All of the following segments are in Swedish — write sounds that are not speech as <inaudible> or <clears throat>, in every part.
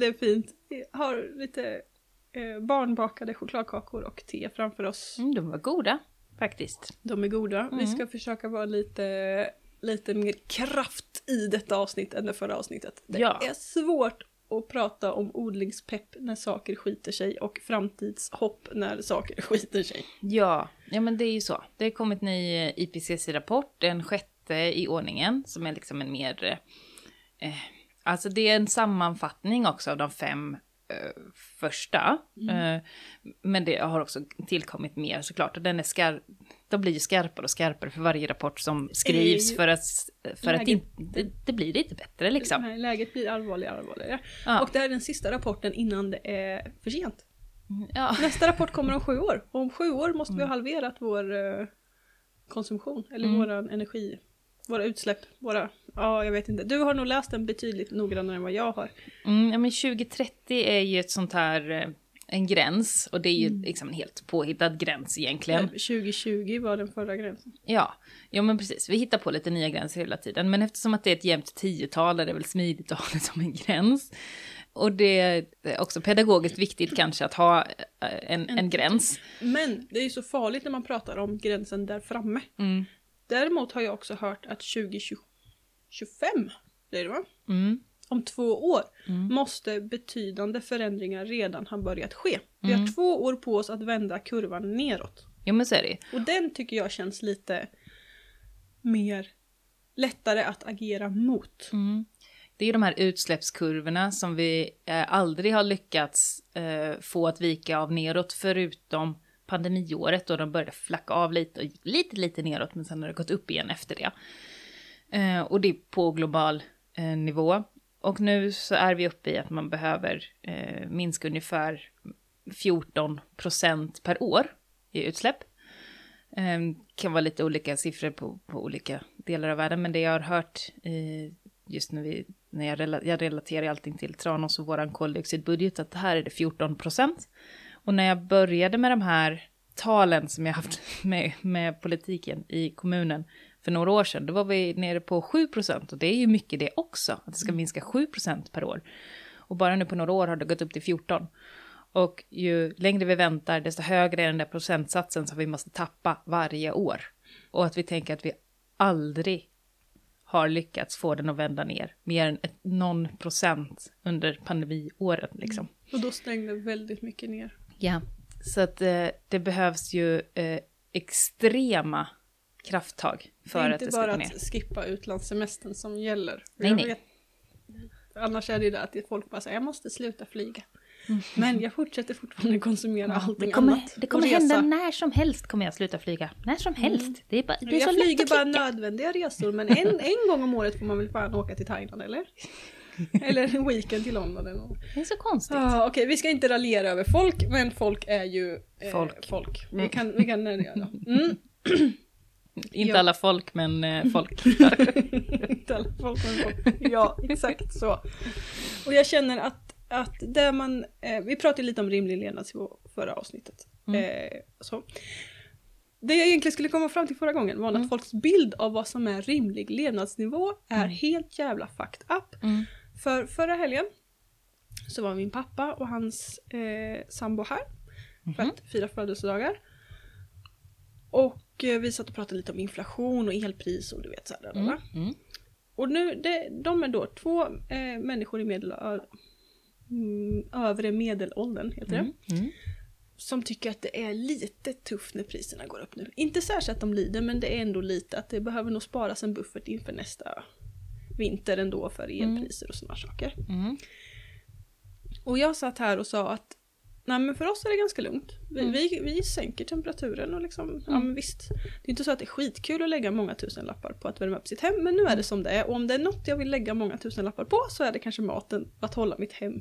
Det är fint. Vi har lite eh, barnbakade chokladkakor och te framför oss. Mm, de var goda faktiskt. De är goda. Vi Mm. ska försöka vara lite, lite mer kraft i detta avsnitt än det förra avsnittet. Det Ja. är svårt att prata om odlingspepp när saker skiter sig och framtidshopp när saker <laughs> skiter sig. Ja, ja men det är ju så. Det har kommit ny eh, IPCC-rapport, den sjätte i ordningen, som är liksom en mer... Eh, alltså det är en sammanfattning också av de fem eh, första. Eh, men det har också tillkommit mer såklart. Och den är skar de blir ju skarpare och skarpare för varje rapport som skrivs för att, för att läget- inte, det, det blir inte bättre liksom. Nej, läget blir allvarligare och allvarligare. Ja. Och det här är den sista rapporten innan det är för sent. Ja. <laughs> Nästa rapport kommer om sju år. Och om sju år måste vi ha Mm. halverat vår eh, konsumtion. Eller Mm. våran energi. Våra utsläpp. Våra, ja jag vet inte. Du har nog läst den betydligt noggrannare än vad jag har. Mm, ja, men 2030 är ju ett sånt här, eh, en gräns. Och det är ju Mm. liksom en helt påhittad gräns egentligen. 2020 var den förra gränsen. Ja, ja men precis. Vi hittar på lite nya gränser hela tiden. Men eftersom att det är ett jämnt tiotal är det väl smidigt att ha <laughs> det som en gräns. Och det är också pedagogiskt viktigt kanske att ha eh, en, en gräns. Men det är ju så farligt när man pratar om gränsen där framme. Mm. Däremot har jag också hört att 2025 blir det va? Mm. Om två år Mm. måste betydande förändringar redan ha börjat ske. Vi Mm. har två år på oss att vända kurvan neråt. Jo men så är det. Och den tycker jag känns lite mer lättare att agera mot. Mm. Det är de här utsläppskurvorna som vi eh, aldrig har lyckats eh, få att vika av neråt förutom pandemiåret då de började flacka av lite och gick lite, lite neråt men sen har det gått upp igen efter det. Eh, och det är på global eh, nivå. Och nu så är vi uppe i att man behöver eh, minska ungefär 14 procent per år i utsläpp. Eh, kan vara lite olika siffror på, på olika delar av världen, men det jag har hört i just när, vi, när jag, rela, jag relaterar allting till Tranås och våran koldioxidbudget, att det här är det 14 procent. Och när jag började med de här talen som jag haft <laughs> med, med politiken i kommunen för några år sedan, då var vi nere på 7 procent. Och det är ju mycket det också, att det ska minska 7 procent per år. Och bara nu på några år har det gått upp till 14. Och ju längre vi väntar, desto högre är den där procentsatsen som vi måste tappa varje år. Och att vi tänker att vi aldrig har lyckats få den att vända ner mer än ett, någon procent under pandemiåret liksom. Och då stängde väldigt mycket ner. Ja. Så att eh, det behövs ju eh, extrema krafttag Det för är att inte det ska bara gå ner. att skippa utlandssemestern som gäller. Nej, nej. vet- annars är det ju det att folk bara säger jag måste sluta flyga. Mm. Men jag fortsätter fortfarande konsumera allting det kommer, annat. det kommer hända när som helst kommer jag sluta flyga. När som helst. Det är, bara, det är så jag lätt flyger att bara klicka. nödvändiga resor men en, en gång om året får man väl fan åka till Thailand eller? <laughs> Eller en weekend till London eller något. Det är så konstigt. Ah, Okej, vi ska inte raljera över folk men folk är ju eh, Folk. folk. Vi Mm. kan, vi kan göra. Mm. <clears throat> Inte Ja. alla folk, men eh, <laughs> folk. Inte alla folk, men folk. Ja, exakt så. Och jag känner att, att där man, eh, vi pratade lite om rimlig levnadsnivå förra avsnittet. Mm. Eh, så. Det jag egentligen skulle komma fram till förra gången var att Mm. folks bild av vad som är rimlig levnadsnivå är Mm. helt jävla fucked up. För förra helgen så var min pappa och hans eh, sambo här för Mhm. att fira födelsedagar. Och eh, vi satt och pratade lite om inflation och elpris och du vet såhär. Mm. Mm. Och nu, det, de är då två eh, människor i medel, ö, mm, övre medelåldern, heter det. Mm. Mm. Som tycker att det är lite tufft när priserna går upp nu. Inte särskilt att de lider, men det är ändå lite att det behöver nog sparas en buffert inför nästa vinter ändå för elpriser och sådana saker. Mm. Och jag satt här och sa att Nej men för oss är det ganska lugnt. Vi, Mm. vi, vi sänker temperaturen och liksom, ja Mm. men visst. Det är inte så att det är skitkul att lägga många tusen lappar på att värma upp sitt hem, men nu är det som det är. Och om det är något jag vill lägga många tusen lappar på så är det kanske maten, att hålla mitt hem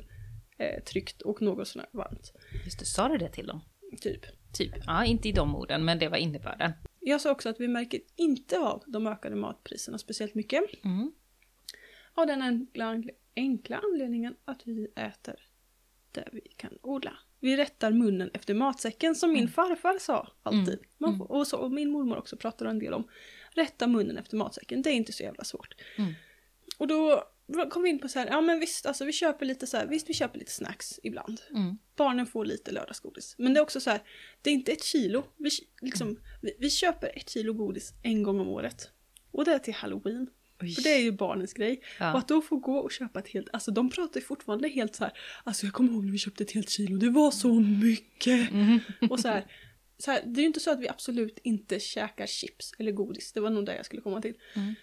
eh, tryggt och något sånt här varmt. Just det, sa du det till dem? Typ. Typ. Ja, inte i de orden, men det var innebörden. Jag sa också att vi märker inte av de ökade matpriserna speciellt mycket. Mm. Av den enkla, anledningen att vi äter där vi kan odla. Vi rättar munnen efter matsäcken som min Mm. farfar sa alltid. Mm. Mm. och, så, och min mormor också pratar en del om. Rätta munnen efter matsäcken, det är inte så jävla svårt. Mm. Och då kom vi in på så här, ja men visst, alltså vi köper lite så här, visst vi köper lite snacks ibland. Mm. Barnen får lite lördagsgodis. Men det är också så här, det är inte ett kilo. Vi, liksom, vi, vi köper ett kilo godis en gång om året. Och det är till halloween. Oj. För det är ju barnens grej. Ja. Och att då få gå och köpa ett helt, alltså de pratar ju fortfarande helt så här. alltså jag kommer ihåg när vi köpte ett helt kilo, det var så mycket. Mhm. Och så här, så här, det är ju inte så att vi absolut inte käkar chips eller godis, det var nog det jag skulle komma till. Mm.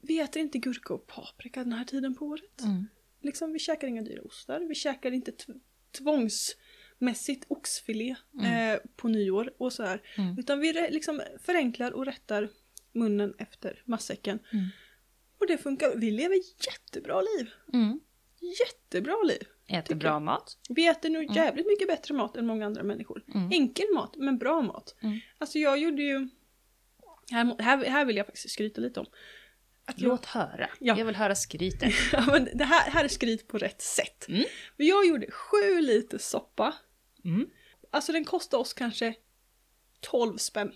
Vi äter inte gurka och paprika den här tiden på året. Mm. Liksom, vi käkar inga dyra ostar, vi käkar inte tv- tvångsmässigt oxfilé eh, på nyår och så här. Mm. Utan vi liksom förenklar och rättar munnen efter matsäcken. Mm. Det funkar, vi lever jättebra liv. Mm. Jättebra liv. Äter bra mat. Vi äter nu jävligt mycket bättre mat än många andra människor. Mm. Enkel mat, men bra mat. Mm. Alltså jag gjorde ju... Här, här, här vill jag faktiskt skryta lite om. Att jag, Låt höra. Ja. Jag vill höra skryten. <laughs> ja, men det här, här är skryt på rätt sätt. Mm. Jag gjorde sju liter soppa. Mm. Alltså den kostade oss kanske 12 spänn.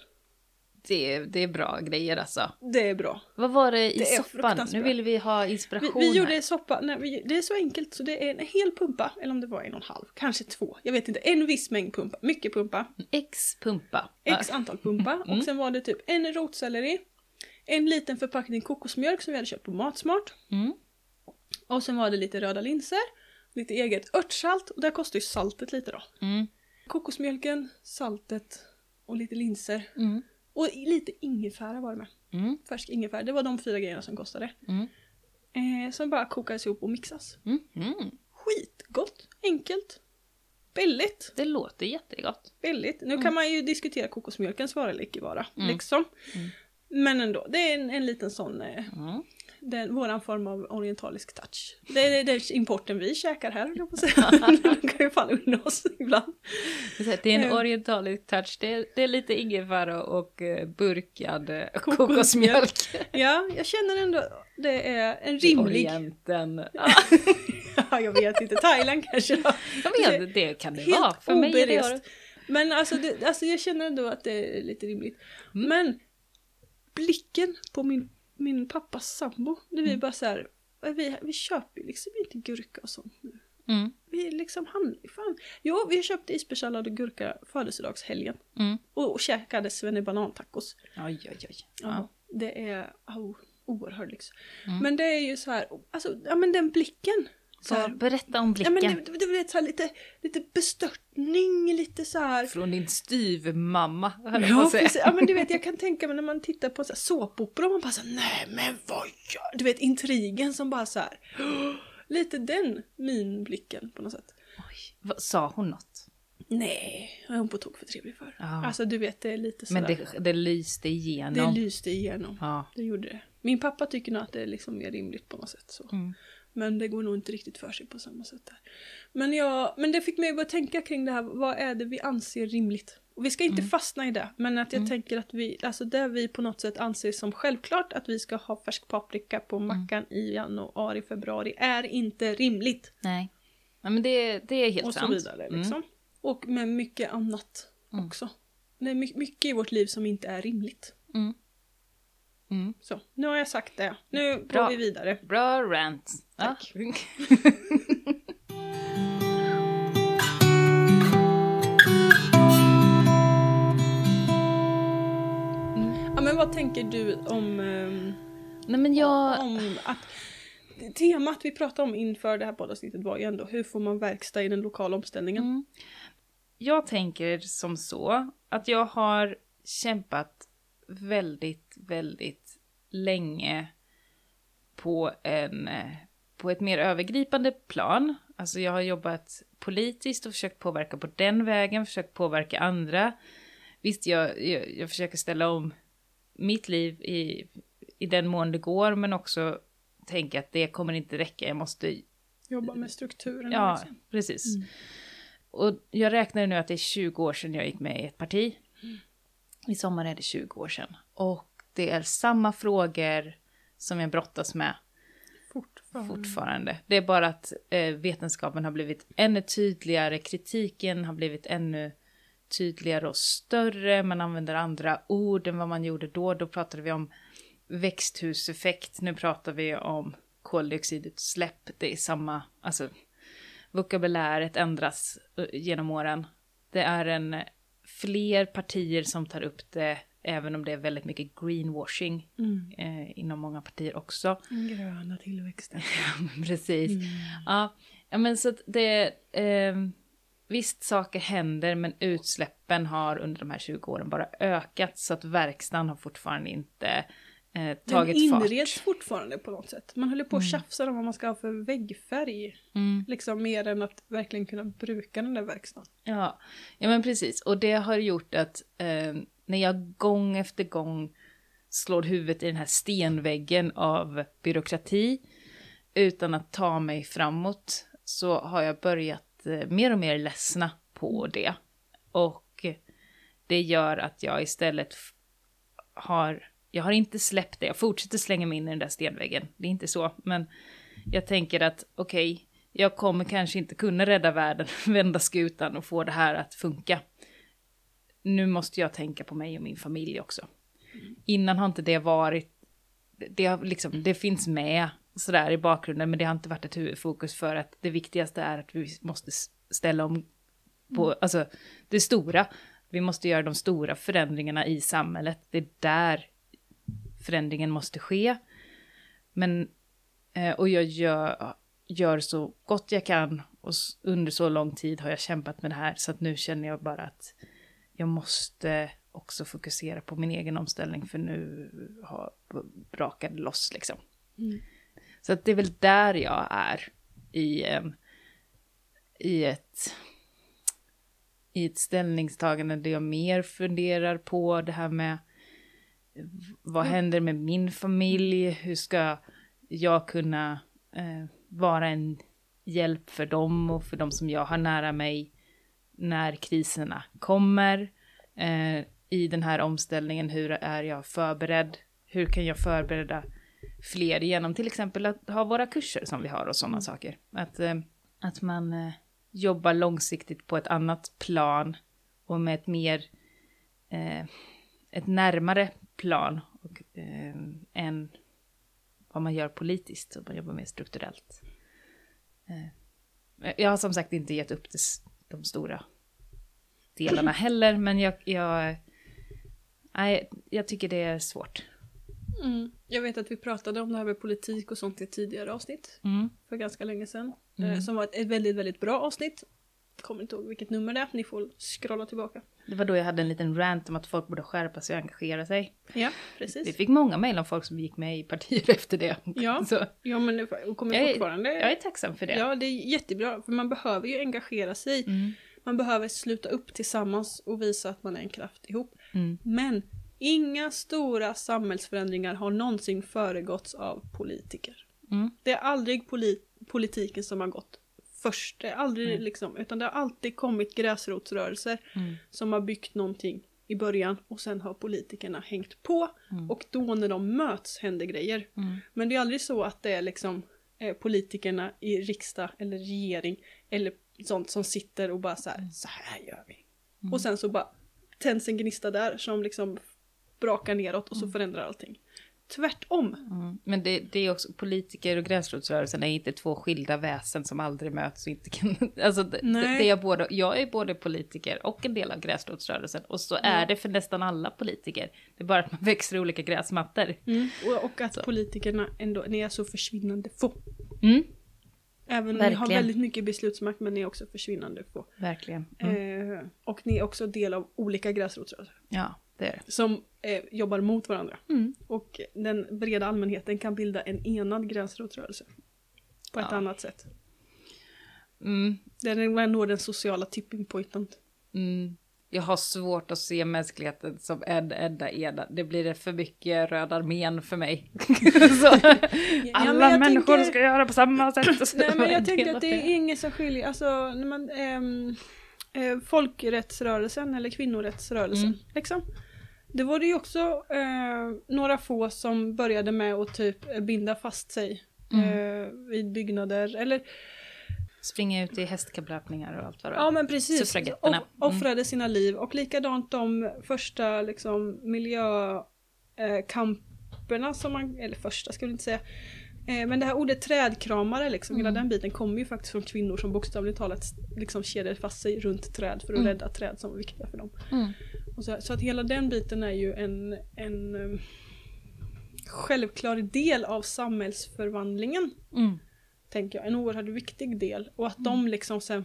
Det, är- det är bra grejer alltså. Det är bra. Vad var det i Det soppan? Nu vill vi ha Vi, inspiration vi här. gjorde soppa, nej, vi, det är så enkelt så det är en hel pumpa, eller om det var en och en halv, kanske två, jag vet inte, en viss mängd pumpa, mycket pumpa, X pumpa. x antal pumpa Mm. och sen var det typ en rotselleri, en liten förpackning kokosmjölk som vi hade köpt på Matsmart Mm. och sen var det lite röda linser, lite eget örtsalt och där kostar ju saltet lite då. Mm. Kokosmjölken, saltet och lite linser Mm. Och lite ingefära var det med. Mm. Färsk ingefära, det var de fyra grejerna som kostade. Mm. Eh, som bara kokades ihop och mixas. Mm. Mm. Skitgott, enkelt, billigt. Det låter jättegott. Billigt. Nu kan man ju diskutera kokosmjölkens vara eller icke vara. Mm. Liksom. Mm. Men ändå, det är en, en liten sån, eh, Mm. Den, våran form av orientalisk touch. Det är, det är importen vi käkar här, jag på säga. Vi <laughs> <laughs> kan ju fan unna oss ibland. Det är en Eh. orientalisk touch. Det är, det är lite ingefära och eh, burkad eh, Kokosmjölk. <laughs> Ja, jag känner ändå det är en rimlig... Orienten. Ja, jag vet inte, Thailand kanske då. Jag vet, det kan det vara. För mig är det. Men alltså, det, alltså jag känner ändå att det är lite rimligt. Mm. Men blicken på min, min pappas sambo, Mm. vi bara så här, vi, vi köper ju liksom inte gurka och sånt nu. Mm. Vi liksom ju fan. Jo, vi köpte isbergssallad och gurka födelsedagshelgen. Mm. Och, och käkade svennebanantacos. Oj, oj, oj. Ja. Det är oh, oerhörd lyx. Mm. Men det är ju så här, alltså, ja men den blicken. Så här, berätta om ja men blicken. det, du vet så här, lite, lite bestörtning, lite så här. Från din styvmamma, Ja, precis. ja men du vet jag kan <laughs> tänka mig när man tittar på såpopera och man bara så här, nej men vad gör Du vet intrigen som bara så här. <gasps> Lite den minblicken på något sätt. Oj, vad, sa hon något? Nej, jag är hon på tok för trevlig för. Ja. Alltså du vet det är lite så Men det, det lyste det igenom. lyste igenom. ja. Det gjorde det. Min pappa tycker nog att det är liksom mer rimligt på något sätt så. Mm. Men det går nog inte riktigt för sig på samma sätt där. Men, jag, men det fick mig att börja tänka kring det här, vad är det vi anser rimligt? Och vi ska inte Mm. fastna i det, men att jag Mm. tänker att vi, alltså det vi på något sätt anser som självklart att vi ska ha färsk paprika på Mm. mackan i januari, februari är inte rimligt. Nej. Ja, men det, det är helt och så sant. vidare Mm. liksom. Och med mycket annat Mm. också. Det är my- mycket i vårt liv som inte är rimligt. Mm. Mm. Så, nu har jag sagt det. Nu Bra. går vi vidare. Bra rant. Tack. Ja. Ja, men vad tänker du om ehm, Nej men jag... om att temat vi pratade om inför det här poddavsnittet var ju ändå hur får man verkstad i den lokala omställningen? Mm. Jag tänker som så att jag har kämpat väldigt, väldigt länge på, en, eh, på ett mer övergripande plan. Alltså jag har jobbat politiskt och försökt påverka på den vägen, försökt påverka andra. Visst, jag, jag, jag försöker ställa om mitt liv i, i den mån det går, men också tänka att det kommer inte räcka, jag måste Jobba med strukturen. Ja, liksom. precis. Mm. Och jag räknar nu att det är 20 år sedan jag gick med i ett parti. Mm. I sommar är det 20 år sedan. Och det är samma frågor som jag brottas med Fortfarande. fortfarande. Det är bara att eh, vetenskapen har blivit ännu tydligare, kritiken har blivit ännu tydligare och större, man använder andra ord än vad man gjorde då. Då pratade vi om växthuseffekt, nu pratar vi om koldioxidutsläpp. Det är samma, alltså vokabuläret ändras eh, genom åren. Det är en eh, fler partier som tar upp det, även om det är väldigt mycket greenwashing Mm. eh, inom många partier också. Gröna tillväxten. <laughs> Precis. Mm. Ja, men så att det... Eh, visst, saker händer, men utsläppen har under de här 20 åren bara ökat, så att verkstaden har fortfarande inte eh, Den tagit fart. inreds fortfarande på något sätt. Man håller på och tjafsar om vad man ska ha för väggfärg. Mm. Liksom mer än att verkligen kunna bruka den där verkstaden. Ja, ja men precis. Och det har gjort att eh, när jag gång efter gång slår huvudet i den här stenväggen av byråkrati utan att ta mig framåt så har jag börjat eh, mer och mer ledsna på det. Och det gör att jag istället har, jag har inte släppt det, jag fortsätter slänga mig in i den där stenväggen, det är inte så, men jag tänker att okej, jag kommer kanske inte kunna rädda världen, <laughs> vända skutan och få det här att funka. Nu måste jag tänka på mig och min familj också. Innan har inte det varit, det, har liksom, det finns med sådär i bakgrunden, men det har inte varit ett huvudfokus för att det viktigaste är att vi måste ställa om på, alltså det stora. Vi måste göra de stora förändringarna i samhället. Det är där förändringen måste ske. Men, eh, och jag gör, gör så gott jag kan och under så lång tid har jag kämpat med det här så att nu känner jag bara att jag måste också fokusera på min egen omställning för nu har brakat loss liksom. Mm. Så att det är väl där jag är i, en, i ett i ett ställningstagande där jag mer funderar på det här med vad händer med min familj? Hur ska jag kunna eh, vara en hjälp för dem och för de som jag har nära mig när kriserna kommer? Eh, I den här omställningen, hur är jag förberedd? Hur kan jag förbereda fler genom till exempel att ha våra kurser som vi har och sådana saker? Att, eh, att man eh, jobbar långsiktigt på ett annat plan och med ett mer, eh, ett närmare plan och, eh, än vad man gör politiskt, så man jobbar mer strukturellt. Eh, jag har som sagt inte gett upp det, de stora delarna heller, men jag, jag, nej, jag tycker det är svårt. Mm. Jag vet att vi pratade om det här med politik och sånt i ett tidigare avsnitt. Mm. För ganska länge sedan. Mm. Eh, som var ett väldigt, väldigt bra avsnitt. Kommer inte ihåg vilket nummer det är. Ni får scrolla tillbaka. Det var då jag hade en liten rant om att folk borde skärpa sig och engagera sig. Ja, Vi precis. fick många mejl om folk som gick med i partier <laughs> efter det. Ja. <laughs> Så Ja, men det kommer Jag är- fortfarande... jag är tacksam för det. Ja, det är jättebra. För man behöver ju engagera sig. Mm. Man behöver sluta upp tillsammans och visa att man är en kraft ihop. Mm. Men inga stora samhällsförändringar har någonsin föregåtts av politiker. Mm. Det är aldrig poli- politiken som har gått först. Aldrig Mm. liksom, utan det har alltid kommit gräsrotsrörelser Mm. som har byggt någonting i början och sen har politikerna hängt på Mm. och då när de möts händer grejer. Mm. Men det är aldrig så att det är liksom eh, politikerna i riksdag eller regering eller sånt som sitter och bara så här, så här gör vi. Mm. Och sen så bara tänds en gnista där som liksom brakar neråt och så Mm. förändrar allting. Tvärtom. Mm. Men det, det är också, politiker och gräsrotsrörelsen är inte två skilda väsen som aldrig möts och inte kan... <laughs> Alltså det, det, är både, jag är både politiker och en del av gräsrotsrörelsen. Och så är det för nästan alla politiker. Det är bara att man <laughs> växer i olika gräsmattor. Och, och att Så. politikerna ändå, ni är så försvinnande få. Mm. Även om ni har väldigt mycket beslutsmakt men ni är också försvinnande få. Verkligen. Mm. Eh, och ni är också del av olika gräsrotsrörelser. Ja, det är det. Som eh, jobbar mot varandra. Mm. Och den breda allmänheten kan bilda en enad gräsrotsrörelse. På ett Ja. annat sätt. Mm. Man når den sociala tipping pointen. Mm. Jag har svårt att se mänskligheten som en enda ena. Det blir för mycket Röda armén för mig. <laughs> alla jag människor tänker- ska göra på samma sätt. Nej men jag tänker att det är inget som skiljer, alltså när man, ehm, eh, folkrättsrörelsen eller kvinnorättsrörelsen. Mm. Liksom. Det var det ju också eh, några få som började med att typ binda fast sig Mm. eh, vid byggnader eller Springa ut i hästkapplöpningar och allt vad det Ja men precis. Off- offrade sina liv. Och likadant de första liksom miljökamperna som man, eller första ska vi inte säga, Eh, men det här ordet trädkramare, liksom, hela Mm. den biten kommer ju faktiskt från kvinnor som bokstavligt talat liksom kedjade fast sig runt träd för att Mm. rädda träd som var viktiga för dem. Mm. Så, så att hela den biten är ju en, en um, självklar del av samhällsförvandlingen. Mm. Tänker jag, en oerhört viktig del. Och att de liksom sen,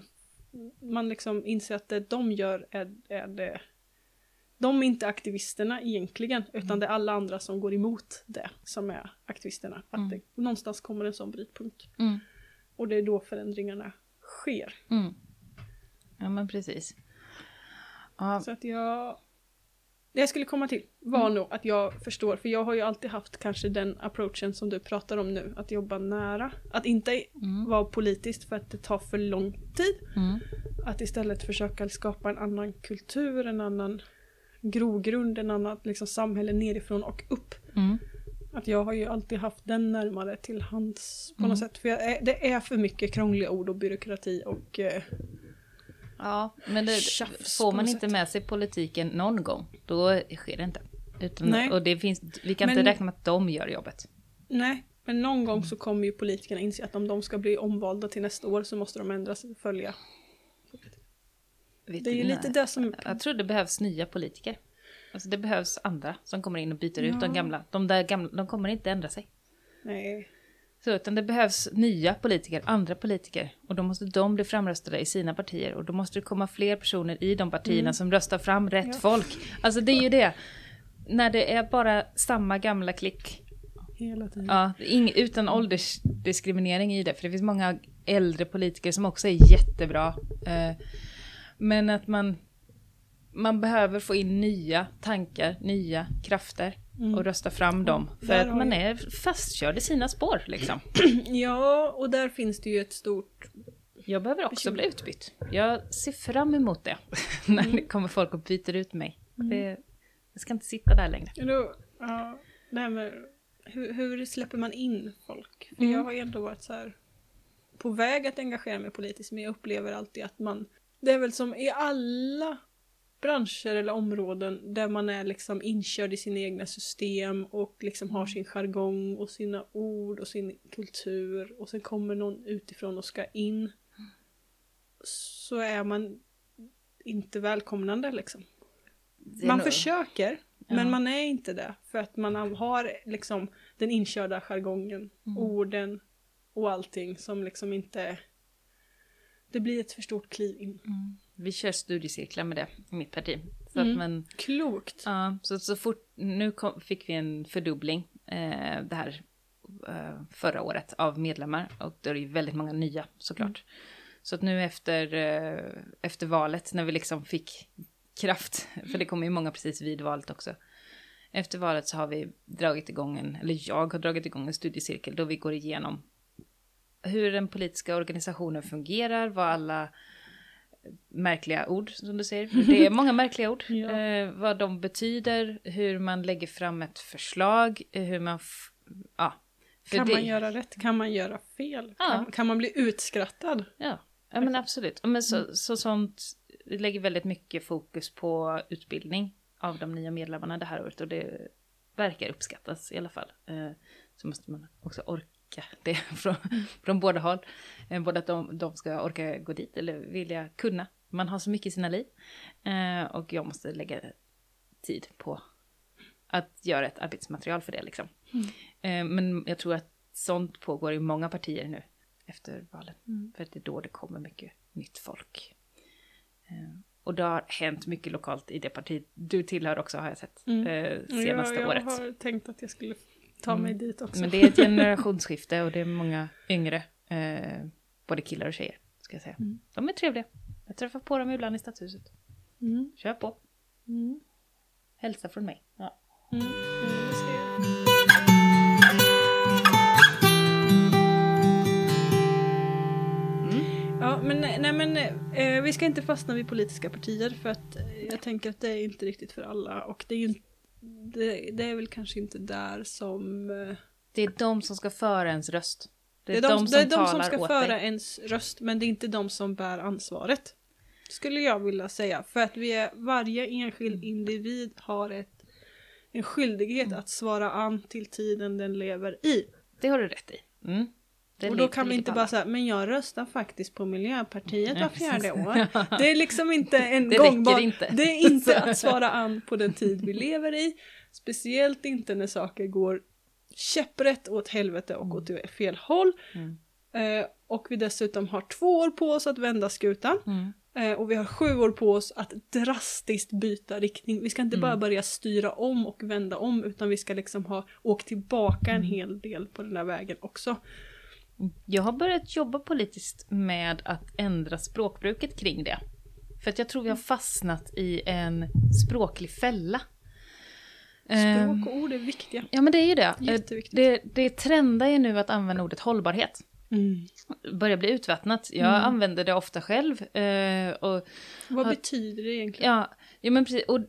man liksom inser att det de gör är, är det de är inte aktivisterna egentligen, utan det är alla andra som går emot det som är aktivisterna. Att Mm. det, någonstans kommer en sån brytpunkt. Mm. Och det är då förändringarna sker. Mm. Ja men precis. Ja, Så att jag... Det jag skulle komma till var Mm. nog att jag förstår, för jag har ju alltid haft kanske den approachen som du pratar om nu, att jobba nära. Att inte mm. vara politiskt för att det tar för lång tid. Mm. Att istället försöka skapa en annan kultur, en annan grogrund, en annan liksom, samhälle nerifrån och upp. Mm. Att jag har ju alltid haft den närmare till hands på Mm. något sätt. För jag det är för mycket krångliga ord och byråkrati och eh, Ja, men det, Tjafs får man inte sätt. med sig politiken någon gång, då sker det inte. Utan, Nej. och det finns, vi kan Men- inte räkna med att de gör jobbet. nej. Men någon gång så kommer ju politikerna inse att om de ska bli omvalda till nästa år så måste de ändra sig och följa. Vet Det är ju lite det som... Jag tror det behövs nya politiker. Alltså det behövs andra som kommer in och byter ut Ja. de gamla. De där gamla, de kommer inte ändra sig. Nej. Så, utan det behövs nya politiker, andra politiker. Och då måste de bli framröstade i sina partier. Och då måste det komma fler personer i de partierna Mm. som röstar fram rätt Ja. folk. Alltså det är ju det. När det är bara samma gamla klick. Hela tiden. Ja, ing, utan åldersdiskriminering i det. För det finns många äldre politiker som också är jättebra. Eh, men att man, man behöver få in nya tankar, nya krafter. Mm. Och rösta fram dem. För där att man är fastkörd i sina spår liksom. <clears throat> Ja, och där finns det ju ett stort... Jag behöver också bli utbytt. Jag ser fram emot det. <laughs> När det kommer folk och byter ut mig. Det, jag ska inte sitta där längre. Då, ja, det här med hur, hur släpper man in folk? För Mm. jag har ju ändå varit så här på väg att engagera mig politiskt men jag upplever alltid att man det är väl som i alla branscher eller områden där man är liksom inkörd i sina egna system och liksom har sin jargong och sina ord och sin kultur och sen kommer någon utifrån och ska in så är man inte välkomnande liksom. Är Man nog- försöker, Ja. men man är inte det. För att man har liksom den inkörda jargongen, Mm. orden och allting som liksom inte... Det blir ett för stort kliv in. Mm. Vi kör studiecirklar med det i mitt parti. Så Mm. att man, Klokt! ja, så, så fort, nu kom, fick vi en fördubbling eh, det här eh, förra året av medlemmar. Och det är ju väldigt många nya såklart. Så att nu efter, eh, efter valet när vi liksom fick kraft, för det kommer ju många precis vid valet också. Efter valet så har vi dragit igång en, eller jag har dragit igång en studiecirkel då vi går igenom hur den politiska organisationen fungerar, vad alla märkliga ord som du säger, det är många märkliga ord, <laughs> Ja. eh, vad de betyder, hur man lägger fram ett förslag, eh, hur man, ja. Kan det, man göra rätt? Kan man göra fel? Ja. Kan, kan man bli utskrattad? Ja, ja men absolut. Men så, Mm. så sånt lägger väldigt mycket fokus på utbildning av de nya medlemmarna det här året och det verkar uppskattas i alla fall. Eh, så måste man också orka <laughs> det från, från båda håll. Eh, både att de, de ska orka gå dit eller vilja kunna. Man har så mycket i sina liv. Eh, och jag måste lägga tid på att göra ett arbetsmaterial för det liksom. Eh, men jag tror att sånt pågår i många partier nu efter valen. För att det är då det kommer mycket nytt folk. Eh, och det har hänt mycket lokalt i det parti du tillhör också har jag sett. Mm. Eh, senaste jag, jag året. har tänkt att jag skulle ta Mm. mig dit också. Men det är ett generationsskifte och det är många yngre, eh, både killar och tjejer, ska jag säga. Mm. De är trevliga. Jag träffar på dem ibland i stadshuset. Mm. Kör på. Mm. Hälsa från mig. Ja. Mm. Mm. Mm. Ja, men, nej, men eh, vi ska inte fastna vid politiska partier för att eh, jag tänker att det är inte riktigt för alla och det är inte- det, det är väl kanske inte där som... eh, Det är de som ska föra ens röst. Det är de, det är de som ska föra dig. ens röst men det är inte de som bär ansvaret. Skulle jag vilja säga. För att vi är, varje enskild Mm. individ har ett, en skyldighet att svara an till tiden den lever i. Det har du rätt i. Mm. Det och då kan vi inte bara säga, men jag röstar faktiskt på Miljöpartiet var fjärde år. <laughs> Det är liksom inte en <laughs> Det gångbar... inte. Det är inte <laughs> att svara an på den tid vi lever i. Speciellt inte när saker går käpprätt åt helvete och åt fel håll. Mm. Eh, och vi dessutom har två år på oss att vända skutan. Mm. Eh, och vi har sju år på oss att drastiskt byta riktning. Vi ska inte bara börja styra om och vända om utan vi ska liksom ha åkt tillbaka en hel del på den där vägen också. Jag har börjat jobba politiskt med att ändra språkbruket kring det. För att jag tror vi har fastnat i en språklig fälla. Ehm, Språk och ord är viktiga. Ja men det är ju det. Jätteviktigt. Det, det trendar ju nu att använda ordet hållbarhet. Börjar bli utvattnat. Jag Mm. använder det ofta själv. eh, och, Vad Har- betyder det egentligen? ja, ja, men precis. Och,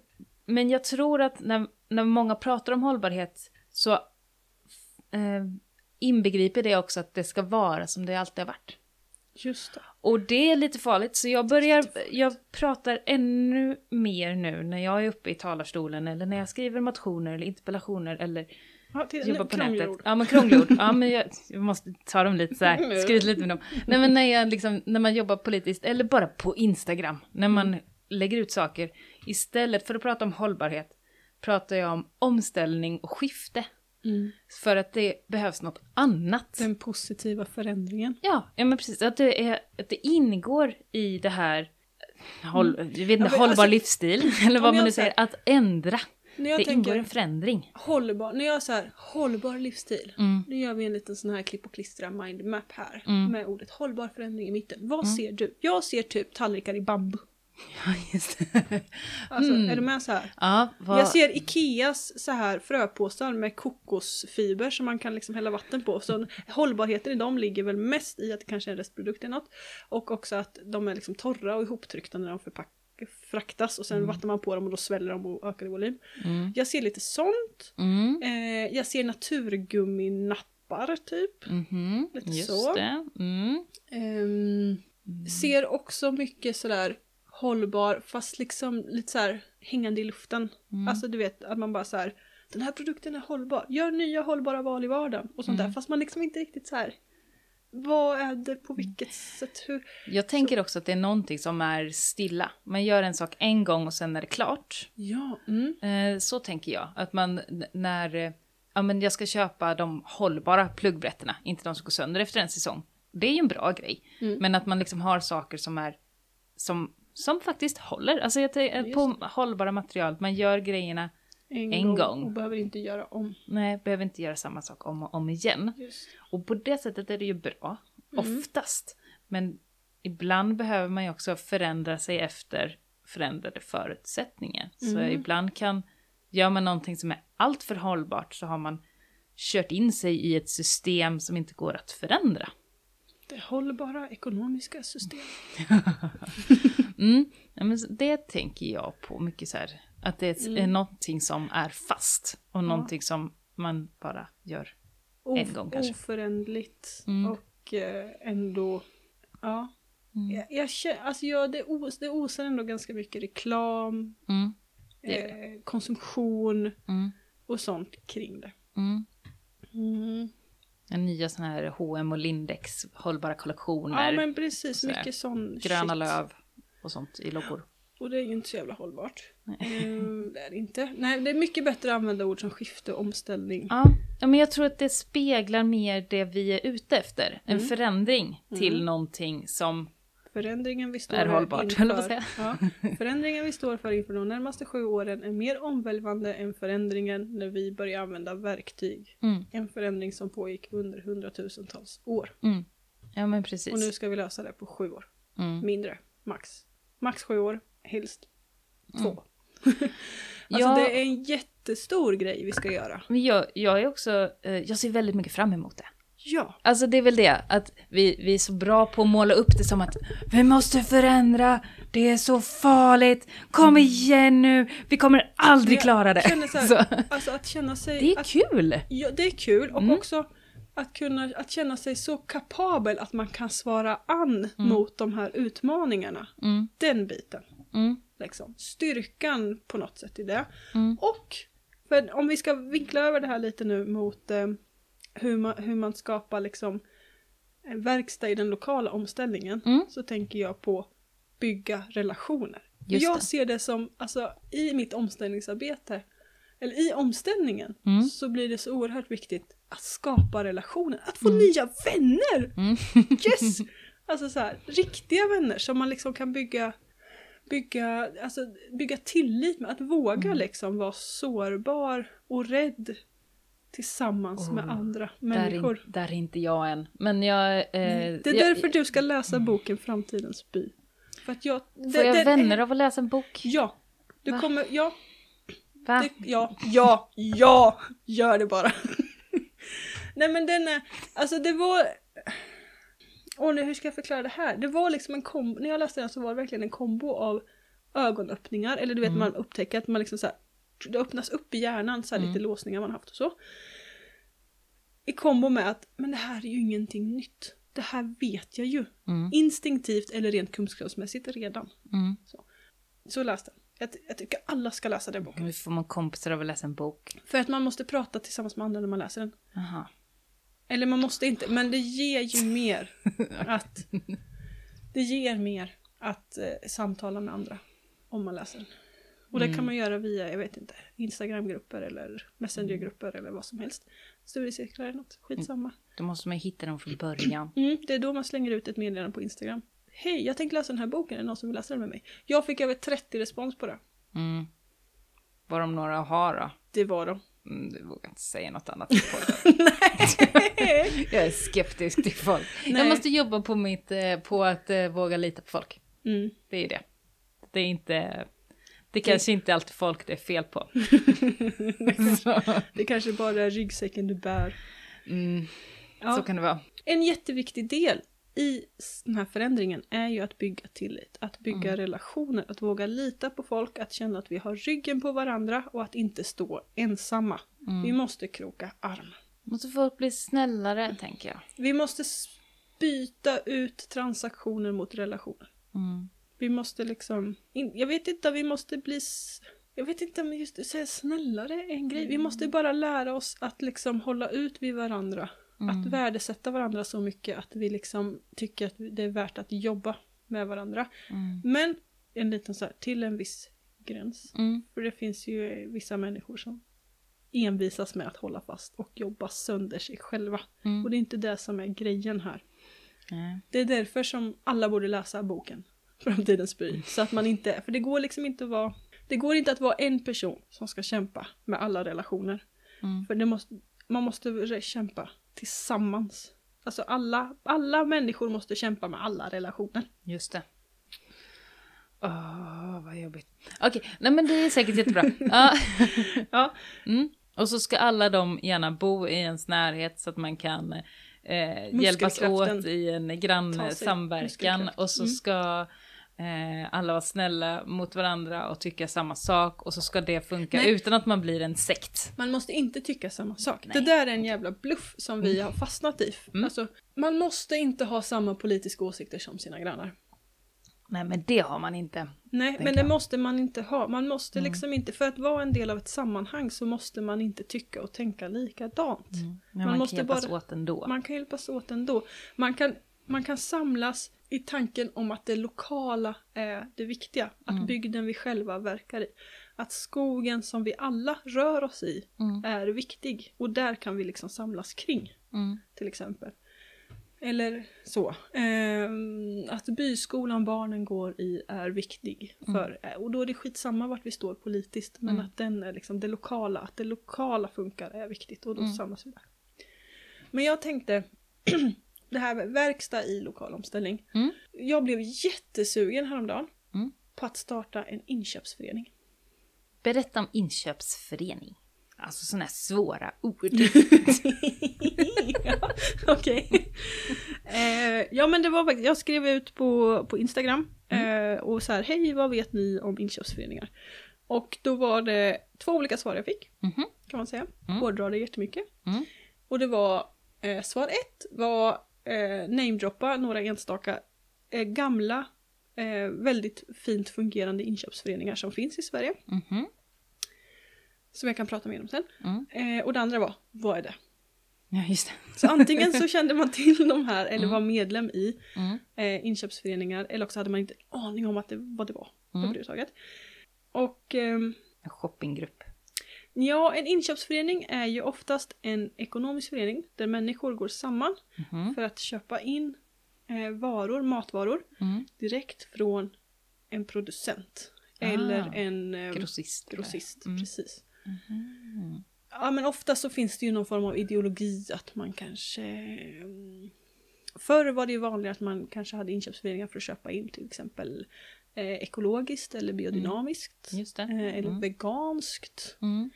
men jag tror att när, när många pratar om hållbarhet så eh, inbegriper det också att det ska vara som det alltid har varit. Just det. Och det är lite farligt, så jag börjar, jag pratar ännu mer nu när jag är uppe i talarstolen eller när jag skriver motioner eller interpellationer eller Ja, till, jobbar på nätet. Ja men krångliga ord. Ja men jag, <laughs> jag måste ta dem lite så här, skryta lite med dem. Nej men när, jag liksom, när man jobbar politiskt eller bara på Instagram, när man lägger ut saker. Istället för att prata om hållbarhet pratar jag om omställning och skifte. Mm. För att det behövs något annat. Den positiva förändringen. Ja, ja men precis. Att det, är, att det ingår i det här håll, jag vet inte, Ja, hållbar alltså, livsstil, <laughs> eller vad man nu säger, säger- att ändra. När jag det tänker ingår en förändring. hållbar, när jag säger hållbar livsstil. Mm. Nu gör vi en liten sån här klipp och klistra mindmap här. Mm. Med ordet hållbar förändring i mitten. Vad ser du? Jag ser typ tallrikar i bambu. <laughs> Ja, just det. Alltså, Mm. är du med så här? Ja, vad... Jag ser Ikeas så här fröpåsar med kokosfiber som man kan liksom hälla vatten på. Så hållbarheten i dem ligger väl mest i att det kanske är en restprodukt eller något. Och också att de är liksom torra och ihoptryckta när de förpack- fraktas och sen vattnar man på dem och då sväller de och ökar i volym. Mm. Jag ser lite sånt. Mm. Eh, jag ser naturgumminappar typ. Mhm. Lite Just så. det. Mm. Ehm, Ser också mycket sådär hållbar fast liksom lite såhär hängande i luften. Mm. Alltså du vet att man bara så här. Den här produkten är hållbar. Gör nya hållbara val i vardagen och sånt Mm. där. Fast man liksom inte riktigt så här. Vad är det på vilket sätt? Hur? Jag tänker också att det är någonting som är stilla. Man gör en sak en gång och sen är det klart. Ja. Mm. Eh, så tänker jag. Att man när... eh, Ja, men jag ska köpa de hållbara pluggbrätterna, inte de som går sönder efter en säsong. Det är ju en bra grej. Mm. Men att man liksom har saker som är... Som, som faktiskt håller. Alltså jag tänker, på hållbara material. Man gör grejerna... En, En gång. Och behöver inte göra om. Nej, behöver inte göra samma sak om och om igen. Just. Och på det sättet är det ju bra, Mm. oftast. Men ibland behöver man ju också förändra sig efter förändrade förutsättningar. Så Mm. ibland kan, gör man någonting som är alltför hållbart så har man kört in sig i ett system som inte går att förändra. Det hållbara ekonomiska systemet. <laughs> Mm. Ja, men det tänker jag på mycket så här, att det är, Mm. någonting som är fast och någonting som man bara gör. En gång kanske. Oföränderligt Mm. och eh, ändå, ja. Mm. Jag, jag känner, alltså jag, det, os, det osar ändå ganska mycket reklam, Mm. Det eh, konsumtion Mm. och sånt kring det. Mm. Mm. En nya sån här H&M och Lindex hållbara kollektioner. Ja men precis, mycket sån gröna shit. löv och sånt i loggor. Och det är ju inte så jävla hållbart. Mm, det är det inte. Nej, det är mycket bättre att använda ord som skifte och omställning. Ja, ja, men jag tror att det speglar mer det vi är ute efter. En Mm. förändring till Mm. någonting som Förändringen vi står är hållbart, inför, ja, förändringen vi står för inför de närmaste sju åren är mer omvälvande än förändringen när vi börjar använda verktyg. Mm, En förändring som pågick under hundratusentals år. mm. Ja, men precis. Och nu ska vi lösa det på sju år. Mm. Mindre, max. Max sju år, helst två. Mm. <laughs> Alltså Ja. det är en jättestor grej vi ska göra. Men jag, jag är också, eh, jag ser väldigt mycket fram emot det. Ja. Alltså det är väl det, att vi, vi är så bra på att måla upp det som att vi måste förändra, det är så farligt, kom igen nu, vi kommer aldrig klara det. här, <laughs> Så, Alltså att känna sig... det är att, kul! ja, det är kul och Mm. också att, kunna, att känna sig så kapabel att man kan svara an Mm. mot de här utmaningarna. Mm, Den biten. mm, Liksom. Styrkan på något sätt i det. mm, Och, för om vi ska vinkla över det här lite nu mot eh, hur man, hur man skapar liksom en verkstad i den lokala omställningen Mm. så tänker jag på bygga relationer. Just jag det. ser det som, alltså i mitt omställningsarbete, eller i omställningen, Mm. så blir det så oerhört viktigt att skapa relationer, att få Mm. nya vänner! Mm. <laughs> Yes! Alltså så här, riktiga vänner som man liksom kan bygga bygga, alltså, bygga tillit med, att våga Mm. liksom vara sårbar och rädd tillsammans med Oh, andra Där människor. är, där är inte jag än. Men jag... Eh, det är jag, därför du ska läsa boken Framtidens by. För att jag... Får det- jag det- vänner av att läsa en bok? Ja. Du Va? kommer, ja, Va? det, ja, ja, ja, gör det bara. <laughs> Nej men den är, alltså det var... Åh nu hur ska jag förklara det här? Det var liksom en kombo, när jag läste den så var det verkligen en kombo av ögonöppningar, eller du vet Mm. man upptäcker att man liksom så här, det öppnas upp i hjärnan, så här Mm. lite låsningar man haft och så. I kombo med att, men det här är ju ingenting nytt. Det här vet jag ju. Mm. Instinktivt eller rent kunskapsmässigt redan. Mm. Så läste den. Jag, jag tycker alla ska läsa den boken. Nu får man kompisar av att läsa en bok. För att man måste prata tillsammans med andra när man läser den. Aha. Eller man måste inte, men det ger ju mer <laughs> att... Det ger mer att eh, samtala med andra om man läser den. Och det Mm. kan man göra via, jag vet inte, Instagramgrupper eller Messengergrupper eller vad som helst. Studiecirklar eller något, skitsamma. Då måste man hitta dem från början. <clears throat> Mm, det är då man slänger ut ett meddelande på Instagram. Hej, jag tänkte läsa den här boken, är det någon som vill läsa den med mig? Jag fick över 30 respons på det. Mm. Vad de några har då? Det var de. Mm, du vågar inte säga något annat. <laughs> Nej! Jag är skeptisk till folk. Nej. Jag måste jobba på, mitt, eh, på att eh, våga lita på folk. Mm. Det är det. Det är inte... Det kanske inte alltid folk det är fel på. <laughs> så, Det kanske bara är ryggsäcken du bär. mm, Ja. så kan det vara. En jätteviktig del i den här förändringen är ju att bygga tillit, att bygga relationer, att våga lita på folk, att känna att vi har ryggen på varandra och att inte stå ensamma. Mm. Vi måste kroka arm. Måste folk bli snällare, tänker jag. Vi måste byta ut transaktioner mot relationer. Mm. Vi måste liksom, jag vet inte, vi måste bli, jag vet inte om just säga snällare är en grej. Vi måste bara lära oss att liksom hålla ut vid varandra. Mm. Att värdesätta varandra så mycket att vi liksom tycker att det är värt att jobba med varandra. Mm. Men en liten så här, till en viss gräns. Mm. För det finns ju vissa människor som envisas med att hålla fast och jobba sönder sig själva. Mm. Och det är inte det som är grejen här. Det är därför som alla borde läsa boken Framtidens by. Så att man inte, för det går liksom inte att vara, det går inte att vara en person som ska kämpa med alla relationer. Mm. För det måste, man måste kämpa tillsammans. Alltså alla, alla människor måste kämpa med alla relationer. Just det. Åh, vad jobbigt. Okej, nej men det är säkert jättebra. <laughs> Ja. Ja, Mm. Och så ska alla de gärna bo i ens närhet så att man kan eh, hjälpas åt i en grann Ta sig samverkan. muskelkraft. Och så Mm. ska eh, alla vara snälla mot varandra och tycka samma sak. Och så ska det funka Nej. utan att man blir en sekt. man måste inte tycka samma sak. Nej. Det där är en jävla bluff som vi har fastnat i. Mm. Alltså, man måste inte ha samma politiska åsikter som sina grannar. Nej men det har man inte. Nej, men det jag. måste man inte ha. Man måste Mm. liksom inte, för att vara en del av ett sammanhang så måste man inte tycka och tänka likadant. Men Man man, måste kan hjälpas bara- åt ändå. Man kan hjälpas åt ändå. Man kan, man kan samlas i tanken om att det lokala är det viktiga. Att Mm. bygden vi själva verkar i. Att skogen som vi alla rör oss i Mm. är viktig. Och där kan vi liksom samlas kring, Mm. till exempel. Eller så. Ehm, att byskolan barnen går i är viktig. För, Och då är det skitsamma vart vi står politiskt. Men Mm. att den är liksom det lokala, att det lokala funkar är viktigt. Och då Mm. samlas vi där. Men jag tänkte, <clears throat> det här med verkstad i lokal omställning. Mm. Jag blev jättesugen häromdagen Mm. på att starta en inköpsförening. Berätta om inköpsförening. Alltså sådana här svåra ord. <laughs> ja, Okej. Eh, ja men det var faktiskt, jag skrev ut på, på Instagram eh, och så här, hej vad vet ni om inköpsföreningar? Och då var det två olika svar jag fick, Mhm. kan man säga. Mm. Hårdrar det jättemycket. Mm. Och det var, eh, svar ett var eh, namedroppa några enstaka eh, gamla, eh, väldigt fint fungerande inköpsföreningar som finns i Sverige. Mhm. Som jag kan prata mer om sen. Mm. Eh, och det andra var, vad är det? Ja, just det. Så antingen så kände man till de här eller var medlem i Mm. eh, inköpsföreningar eller också hade man inte aning om att det, vad det var Mm. överhuvudtaget. Och En shoppinggrupp. Ja, en inköpsförening är ju oftast en ekonomisk förening där människor går samman Mhm. för att köpa in eh, varor, matvaror, Mm. direkt från en producent. Ah. Eller en eh, Grossist. grossist. Mm. Precis. Mhm. Ja men ofta så finns det ju någon form av ideologi att man kanske... mm, Förr var det ju vanligare att man kanske hade inköpsföreningar för att köpa in till exempel eh, ekologiskt eller biodynamiskt. Just det. Eh, eller Mm. veganskt. Mm.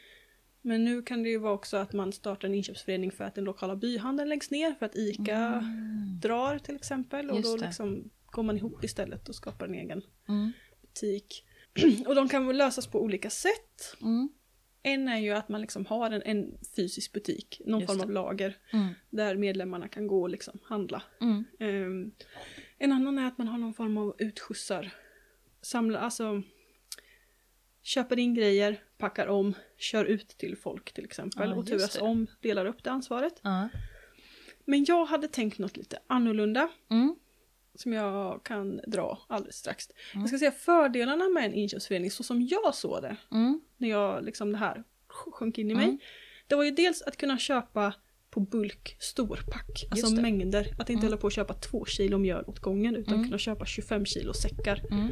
Men nu kan det ju vara också att man startar en inköpsförening för att den lokala byhandeln läggs ner, för att ICA Mm. drar till exempel. Och Just då det. liksom går man ihop istället och skapar en egen Mm. butik. <clears throat> och de kan lösas på olika sätt. Mm. En är ju att man liksom har en, en fysisk butik, någon Just form det. av lager, Mm. där medlemmarna kan gå och liksom handla. Mm. Ehm, en annan är att man har någon form av utskjutsar. Samla, alltså köper in grejer, packar om, kör ut till folk till exempel Ja, och turas det. om, delar upp det ansvaret. Ja. Men jag hade tänkt något lite annorlunda Mm. som jag kan dra alldeles strax. Mm. Jag ska säga fördelarna med en inköpsförening så som jag såg det Mm. när jag liksom det här sjönk in i mig. Mm. Det var ju dels att kunna köpa på bulk storpack, alltså mängder. Att inte Mm. hålla på och köpa två kilo mjöl åt gången utan Mm. kunna köpa 25 kilo säckar. Mm.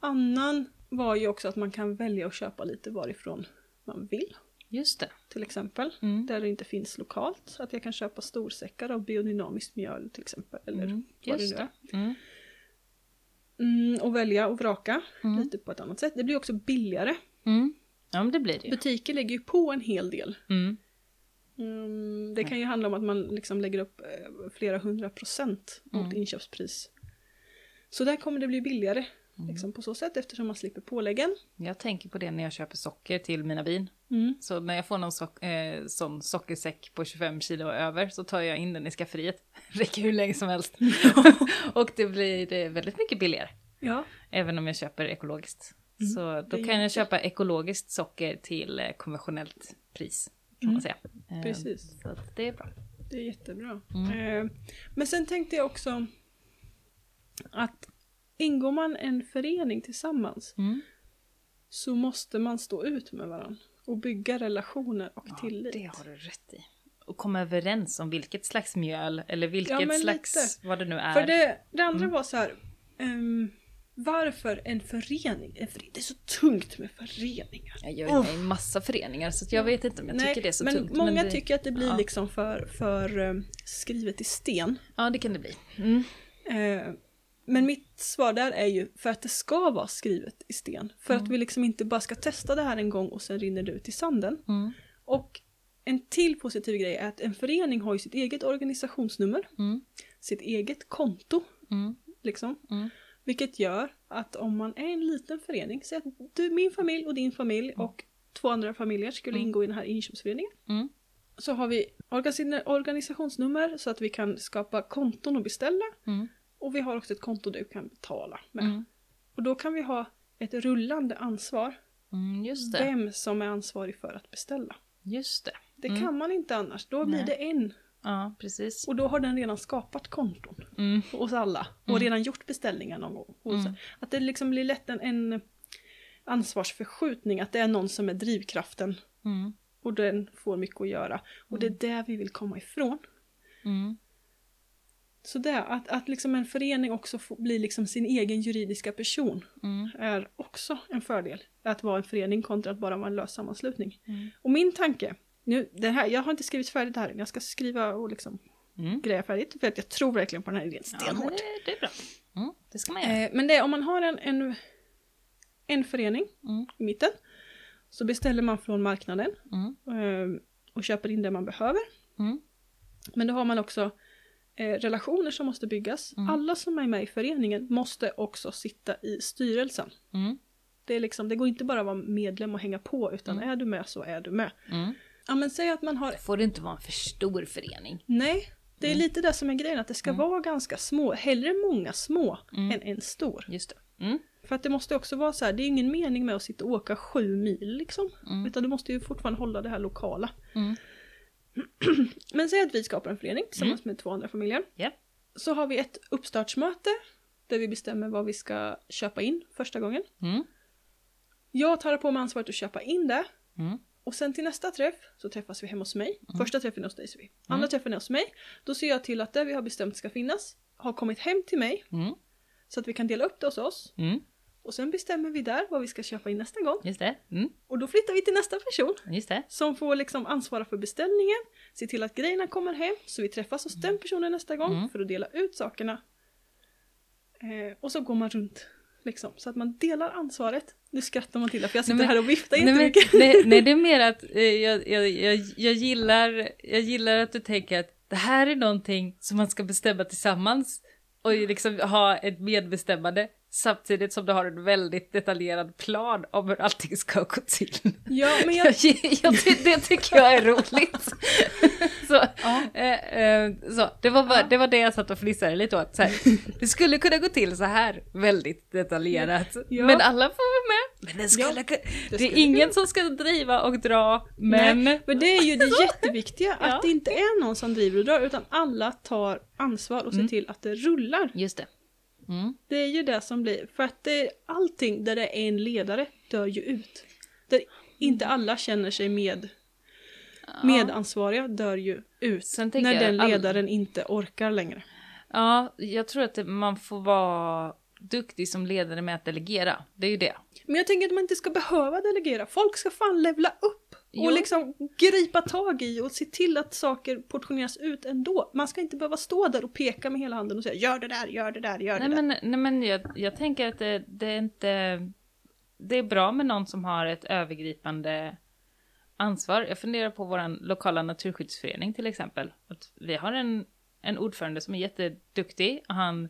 Annan var ju också att man kan välja att köpa lite varifrån man vill. Just det. Till exempel. Mm. Där det inte finns lokalt. Så att jag kan köpa storsäckar av biodynamiskt mjöl till exempel. Eller Mm. vad det nu är. Mm. Mm, och välja och vraka Mm. lite på ett annat sätt. Det blir också billigare. Mm. Ja, men det blir det ju. Butiker lägger ju på en hel del. Det kan ju handla om att man liksom lägger upp eh, flera hundra procent mot inköpspris. Så där kommer det bli billigare Mm. liksom på så sätt eftersom man slipper påläggen. Jag tänker på det när jag köper socker till mina bin. Mm. Så när jag får någon sock, eh, sån sockersäck på 25 kilo och över så tar jag in den i skafferiet. <laughs> Räcker hur länge som helst. <laughs> och det blir eh, väldigt mycket billigare. Ja, Även om jag köper ekologiskt. Mm, Så då kan jag köpa ekologiskt socker till eh, konventionellt pris. Kan Mm, man säga. Eh, precis. Så det är bra. det är jättebra. Mm. Men sen tänkte jag också att ingår man en förening tillsammans Mm. så måste man stå ut med varandra och bygga relationer och Ja, tillit. det har du rätt i. Och komma överens om vilket slags mjöl eller vilket Ja, slags, vad det nu är. För det, det andra Mm. var så här. ehm, varför en förening? En förening? Det är så tungt med föreningar. Jag gör ju Oh. med en massa föreningar så jag vet inte om jag tycker det är så men tungt. många men det, tycker att det blir ja. liksom för, för ehm, skrivet i sten. Ja, det kan det bli. Mm. Eh, men mitt svar där är ju för att det ska vara skrivet i sten. För Mm. att vi liksom inte bara ska testa det här en gång och sen rinner det ut i sanden. Mm. Och en till positiv grej är att en förening har ju sitt eget organisationsnummer, Mm. sitt eget konto. Mm. Liksom. Mm. Vilket gör att om man är en liten förening, säg att du, min familj och din familj och två andra familjer skulle Mm. ingå i den här inköpsföreningen. Mm. Så har vi organis- organisationsnummer så att vi kan skapa konton och beställa. Och vi har också ett konto du kan betala med. Mm. Och då kan vi ha ett rullande ansvar. Mm. Just det. Vem som är ansvarig för att beställa. Just det. Det Mm. kan man inte annars. Då blir Nej. det en. Ja, precis. Och då har den redan skapat konton Mm. hos alla. Och Mm. redan gjort beställningar någon gång. Mm. Att det liksom blir lätt en, en ansvarsförskjutning. Att det är någon som är drivkraften. Mm. Och den får mycket att göra. Och det är det vi vill komma ifrån. Mm. Så det, att, att liksom en förening också får, blir liksom sin egen juridiska person Mm. är också en fördel. Att vara en förening kontra att bara vara en lös sammanslutning. Mm. Och min tanke, nu, det här, jag har inte skrivit färdigt det här jag ska skriva och liksom Mm. greja färdigt. För att jag tror verkligen på den här idén Ja, stenhårt. det, det är bra. Mm. Det ska man göra. eh, men det är om man har en, en, en förening Mm. i mitten. Så beställer man från marknaden Mm. eh, och köper in det man behöver. Mm. Men då har man också eh, relationer som måste byggas. Mm. Alla som är med i föreningen måste också sitta i styrelsen. Mm. Det, är liksom, det går inte bara att vara medlem och hänga på utan Mm. är du med så är du med. Mm. Ja men säg att man har, Får det inte vara en för stor förening? nej, det är Mm. lite det som är grejen att det ska Mm. vara ganska små, hellre många små än en stor. Just det. För att det måste också vara så här, det är ingen mening med att sitta och åka sju mil liksom. Utan du måste ju fortfarande hålla det här lokala. Mm. <clears throat> Men säg att vi skapar en förening tillsammans med två andra familjer. Ja. Så har vi ett uppstartsmöte där vi bestämmer vad vi ska köpa in första gången. Mm. Jag tar på mig ansvaret att köpa in det. Mm. Och sen till nästa träff så träffas vi hemma hos mig. Första träffen är hos dig Sofie. Andra träffen är hos mig. Då ser jag till att det vi har bestämt ska finnas har kommit hem till mig. Mm. Så att vi kan dela upp det hos oss. Mm. Och sen bestämmer vi där vad vi ska köpa in nästa gång. Just det. Mm. Och då flyttar vi till nästa person. Just det. Som får liksom ansvara för beställningen. Se till att grejerna kommer hem. Så vi träffas hos den personen nästa gång. Mm. För att dela ut sakerna. Eh, och så går man runt. Liksom, så att man delar ansvaret. Nu skrattar man till det för jag sitter Nej, men- här och viftar Nej, jättemycket. nej, nej, det är <laughs> mer att eh, jag, jag, jag, jag, gillar, jag gillar att du tänker att det här är någonting som man ska bestämma tillsammans och liksom ha ett medbestämmande samtidigt som du har en väldigt detaljerad plan om hur allting ska gå till. Ja, men Jag, <laughs> jag, det tycker jag är roligt. <laughs> så, Ja. eh, eh, så, det, var bara, det var det jag satt och fnissade lite åt. Så här, <laughs> det skulle kunna gå till så här väldigt detaljerat. Ja. Men alla får vara med. Men det, skulle, Ja, det, skulle är ingen som ska driva och dra, men... Nej, men det är ju det jätteviktiga, Ja. att det inte är någon som driver och drar, utan alla tar ansvar och ser Mm. till att det rullar. Just det. Mm. Det är ju det som blir, för att det, allting där det är en ledare dör ju ut. Där inte alla känner sig med, medansvariga dör ju ut. När den all- ledaren inte orkar längre. Ja, jag tror att man får vara duktig som ledare med att delegera. Det är ju det. Men jag tänker att man inte ska behöva delegera. Folk ska fan levla upp Jo. och liksom gripa tag i och se till att saker portioneras ut ändå. Man ska inte behöva stå där och peka med hela handen och säga gör det där, gör det där, gör Nej det där. men, nej, men jag, jag tänker att det, det är inte... Det är bra med någon som har ett övergripande ansvar. Jag funderar på vår lokala naturskyddsförening till exempel. Att vi har en, en ordförande som är jätteduktig och han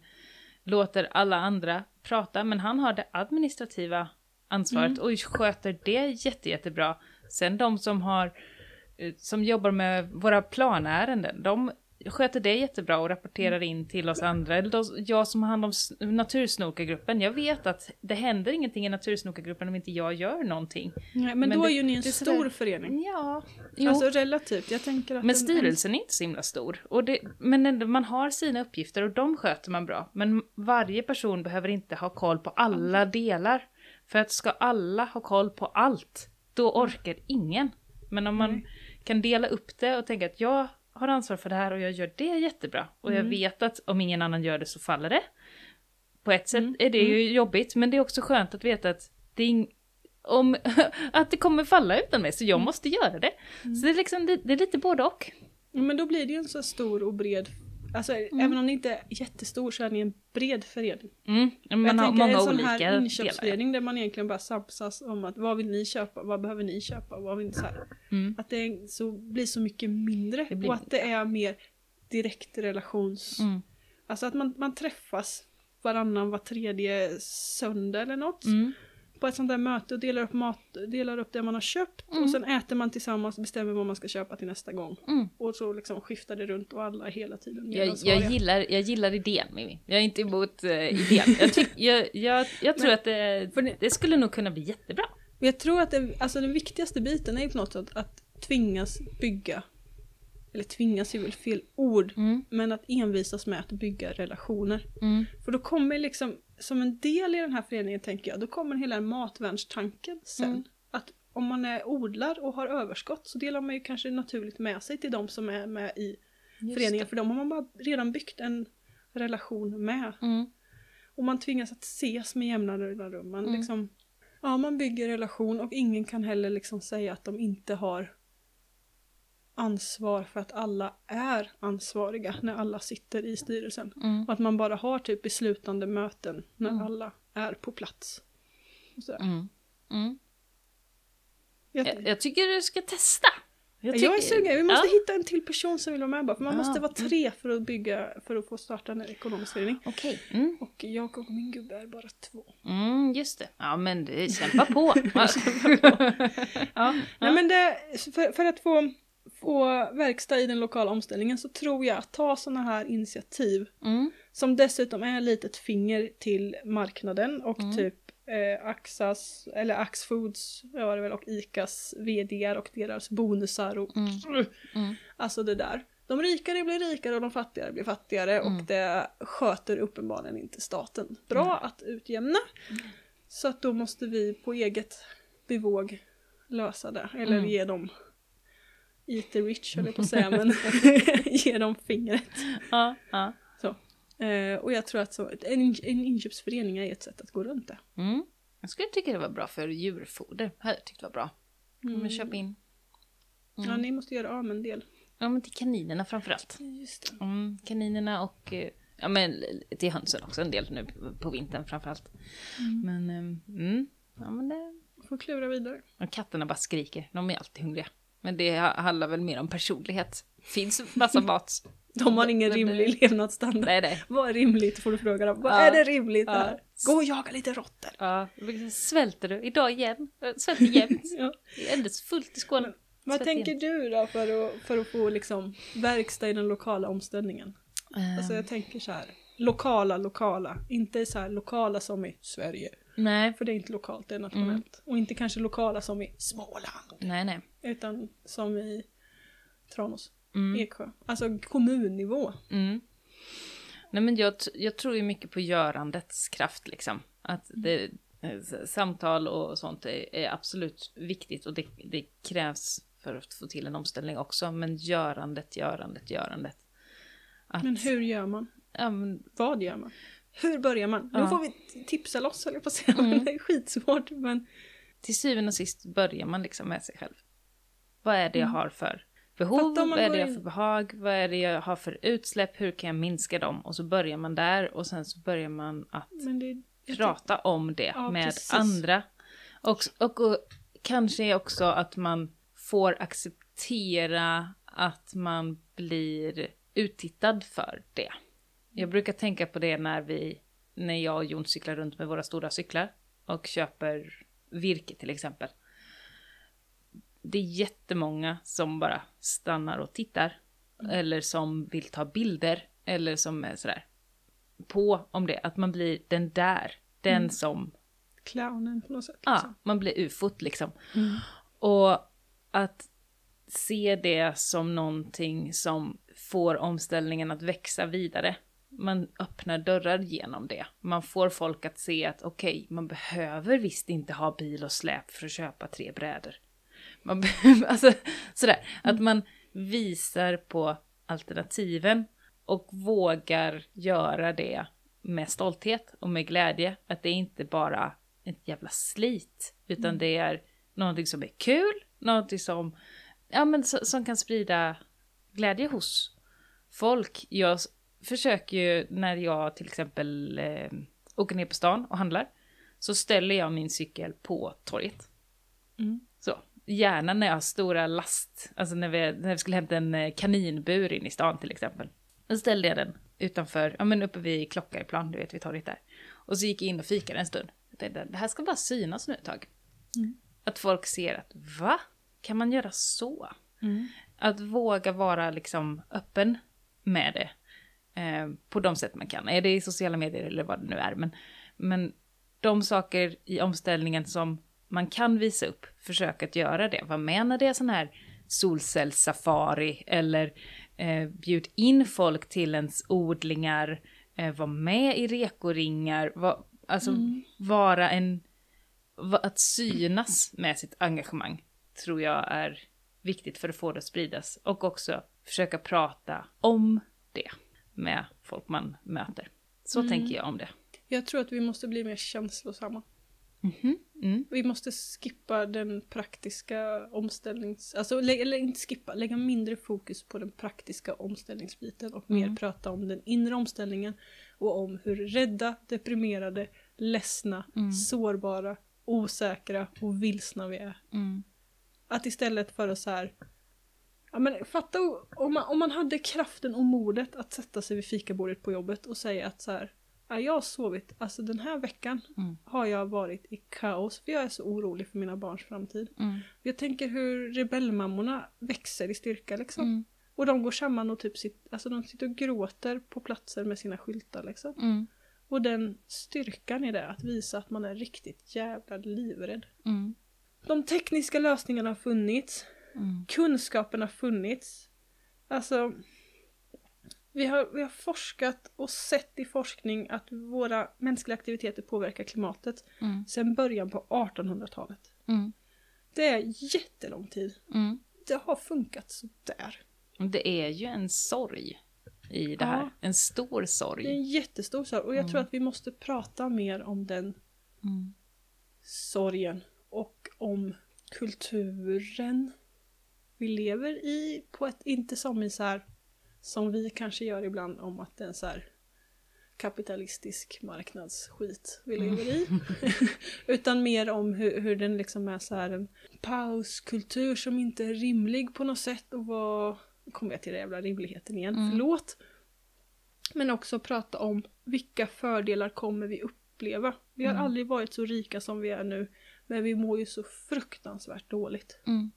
låter alla andra prata, men han har det administrativa ansvaret och sköter det jätte, jättebra. Sen de som har eh, som jobbar med våra planärenden, de sköter det jättebra och rapporterar in till oss andra. Eller jag som har hand om natursnokargruppen, jag vet att det händer ingenting i natursnokargruppen om inte jag gör någonting. Nej, men, men då det- är ju ni en stor sådär- förening. Ja, jo. Alltså relativt. Jag tänker att Men en- styrelsen är inte så himla stor. Och det, men man har sina uppgifter och de sköter man bra. Men varje person behöver inte ha koll på alla delar. För att ska alla ha koll på allt, då orkar ingen. Men om man kan dela upp det och tänka att jag har ansvar för det här och jag gör det jättebra. Och jag vet att om ingen annan gör det så faller det. På ett sätt är det ju jobbigt, men det är också skönt att veta att det är om, <laughs> att det kommer falla utan mig, så jag måste göra det. Så det är, liksom, det, det är lite både och. Men då blir det ju en så stor och bred... Alltså Mm. även om ni inte är jättestor så är ni en bred förening. Mm, man jag har tänker många en sån här inköpsförening där man egentligen bara samsas om att vad vill ni köpa, vad behöver ni köpa, vad vill ni så. Mm. Att det så, blir så mycket mindre och att det är mer direkt relations... Mm. Alltså att man, man träffas varannan, var tredje söndag eller något. På ett sånt där möte och delar upp mat, delar upp det man har köpt Mm. och sen äter man tillsammans och bestämmer vad man ska köpa till nästa gång. Mm. Och så liksom skiftar det runt och alla hela tiden Jag, jag, gillar, jag gillar idén Mimmi. Jag är inte emot uh, idén. Jag, tyck, <laughs> jag, jag, jag tror Men- att det, det- skulle nog kunna bli jättebra. Jag tror att det, alltså den viktigaste biten är ju på något sätt att tvingas bygga, eller tvingas är väl fel ord, Mm. men att envisas med att bygga relationer. Mm. För då kommer liksom, som en del i den här föreningen tänker jag, då kommer hela matvärnstanken sen. Mm. Att om man är odlar och har överskott så delar man ju kanske naturligt med sig till de som är med i Just föreningen. det. För de har man bara redan byggt en relation med. Mm. Och man tvingas att ses med jämna mellanrum. Man, Mm. liksom, ja, man bygger relation och ingen kan heller liksom säga att de inte har ansvar för att alla är ansvariga när alla sitter i styrelsen. Mm. Och att man bara har typ beslutande möten när Mm. alla är på plats. Mm. Mm. Jag, Jag, jag tycker du ska testa. jag, tycker- är sugen, vi måste Ja. hitta en till person som vill vara med bara. För man Ja. måste vara tre för att bygga, för att få starta en ekonomisk förening. Okej. Mm. Och jag och min gubbe är bara två. Mm, just det. Ja, men det, kämpa på. <laughs> <laughs> Ja, nej men det, för, för att få, få verkstad i den lokala omställningen så tror jag att ta sådana här initiativ mm. som dessutom är ett litet finger till marknaden och Mm. typ eh, Axas, eller Axfoods, var det väl, och Icas VDR och deras bonusar och Mm. Mm. alltså det där. De rikare blir rikare och de fattigare blir fattigare Mm. och det sköter uppenbarligen inte staten bra att utjämna. Mm. Så att då måste vi på eget bevåg lösa det. Eller Mm. ge dem eat the rich höll jag på att säga men <laughs> ge dem fingret. Ja, ja. Eh, och jag tror att så, en, en inköpsförening är ett sätt att gå runt det. Mm. Jag skulle tycka det var bra för djurfoder. Hade jag tyckt var bra. Mm. Men köp in. Ja, ni måste göra av med en del. Ja, men till kaninerna framförallt. Just det. Mm, kaninerna och eh, ja, men till hönsen också en del nu på vintern framförallt. Men, ehm, mm, ja, men det, Får klura vidare. och katterna bara skriker. De är alltid hungriga. Men det ha- handlar väl mer om personlighet. Finns massa <laughs> mat. De har ingen rimlig levnadsstandard. Nej, nej. Vad är rimligt får du fråga dem. Vad Ja. är det rimligt Ja. här? Gå och jaga lite råttor. Ja, svälter du idag igen? Svälter jämt. <laughs> Ja. Det är ändå fullt i Skåne. Vad Svält tänker jämt. du då för att, för att få liksom verkstad i den lokala omställningen? Alltså Ehm, jag tänker så här. Lokala, lokala. Inte så här lokala som i Sverige. nej, För det är inte lokalt, det är nationellt. Och inte kanske lokala som i Småland. nej, nej. Utan som i Tranås, Mm. Eksjö. Alltså kommunnivå. Mm. Nej men jag, jag tror ju mycket på görandets kraft liksom. Att det, eh, samtal och sånt är, är absolut viktigt och det, det krävs för att få till en omställning också. Men görandet, görandet, görandet. Att, Men hur gör man? Ja, men, Vad gör man? Hur börjar man? Nu Ja. får vi tipsa loss höll jag på att säga. Mm. <laughs> Det är skitsvårt men till syvende och sist börjar man liksom med sig själv. Vad är det jag Mm. har för behov? Vad är det jag har för behag? Vad är det jag har för utsläpp? Hur kan jag minska dem? Och så börjar man där och sen så börjar man att det, prata om det Ja, med precis. andra. Och, och, och kanske också att man får acceptera att man blir uttittad för det. Jag brukar tänka på det när vi, när jag och Jon cyklar runt med våra stora cyklar och köper virke till exempel. Det är jättemånga som bara stannar och tittar. Eller som vill ta bilder. Eller som är sådär på om det. Att man blir den där. Den Mm. som clownen på något sätt. Ja, Liksom. man blir ufot liksom. Mm. Och att se det som någonting som får omställningen att växa vidare. Man öppnar dörrar genom det. Man får folk att se att okej, man behöver visst inte ha bil och släp för att köpa tre brädor. Man <laughs> alltså sådär, att man visar på alternativen och vågar göra det med stolthet och med glädje. Att det är inte bara ett jävla slit, utan Mm. det är någonting som är kul, någonting som, ja, men som kan sprida glädje hos folk. Jag försöker ju när jag till exempel eh, åker ner på stan och handlar, så ställer jag min cykel på torget. Mm. Gärna när jag har stora last, alltså när vi, när vi skulle hämta en eh, kaninbur in i stan till exempel. Då ställde jag den utanför, ja men uppe vid Klockareplan, du vet vid torget där. Och så gick jag in och fikade en stund. Jag tänkte, det här ska bara synas nu ett tag. Mm. Att folk ser att, va? Kan man göra så? Mm. Att våga vara liksom öppen med det. Eh, på de sätt man kan. Är det i sociala medier eller vad det nu är. Men, men de saker i omställningen som man kan visa upp, försök att göra det. Vad med när det är sån här solcellssafari eller eh, bjud in folk till ens odlingar, eh, var med i rekoringar, var, alltså Mm. vara en, att synas med sitt engagemang tror jag är viktigt för att få det att spridas och också försöka prata om det med folk man möter. Så Mm. tänker jag om det. Jag tror att vi måste bli mer känslosamma. Mhm. Mm. Vi måste skippa den praktiska omställnings... Alltså, lä- eller inte skippa, lägga mindre fokus på den praktiska omställningsbiten och mer Mm. prata om den inre omställningen och om hur rädda, deprimerade, ledsna, Mm. sårbara, osäkra och vilsna vi är. Mm. Att istället för att så här... Ja men fatta om man, om man hade kraften och modet att sätta sig vid fikabordet på jobbet och säga att så här... Ja, jag har sovit, alltså den här veckan Mm. har jag varit i kaos för jag är så orolig för mina barns framtid. Mm. Jag tänker hur rebellmammorna växer i styrka liksom. Mm. Och de går samman och typ sitter, alltså de sitter och gråter på platser med sina skyltar liksom. Mm. Och den styrkan i det, att visa att man är riktigt jävla livrädd. Mm. De tekniska lösningarna har funnits, Mm. kunskapen har funnits. Alltså, vi har, vi har forskat och sett i forskning att våra mänskliga aktiviteter påverkar klimatet Mm. sedan början på 1800-talet. Mm. Det är jättelång tid. Mm. Det har funkat sådär. Det är ju en sorg i det Ja. här. En stor Det är sorg. en jättestor sorg och jag tror att vi måste prata mer om den Mm. sorgen och om kulturen vi lever i på ett, inte som i så här som vi kanske gör ibland om att det är en så här kapitalistisk marknadsskit vi lever i. <laughs> Utan mer om hur, hur den liksom är så här en pauskultur som inte är rimlig på något sätt och vad... Nu kommer jag till den jävla rimligheten igen, Mm. förlåt. Men också prata om vilka fördelar kommer vi uppleva. Vi har Mm. aldrig varit så rika som vi är nu, men vi mår ju så fruktansvärt dåligt. Mm.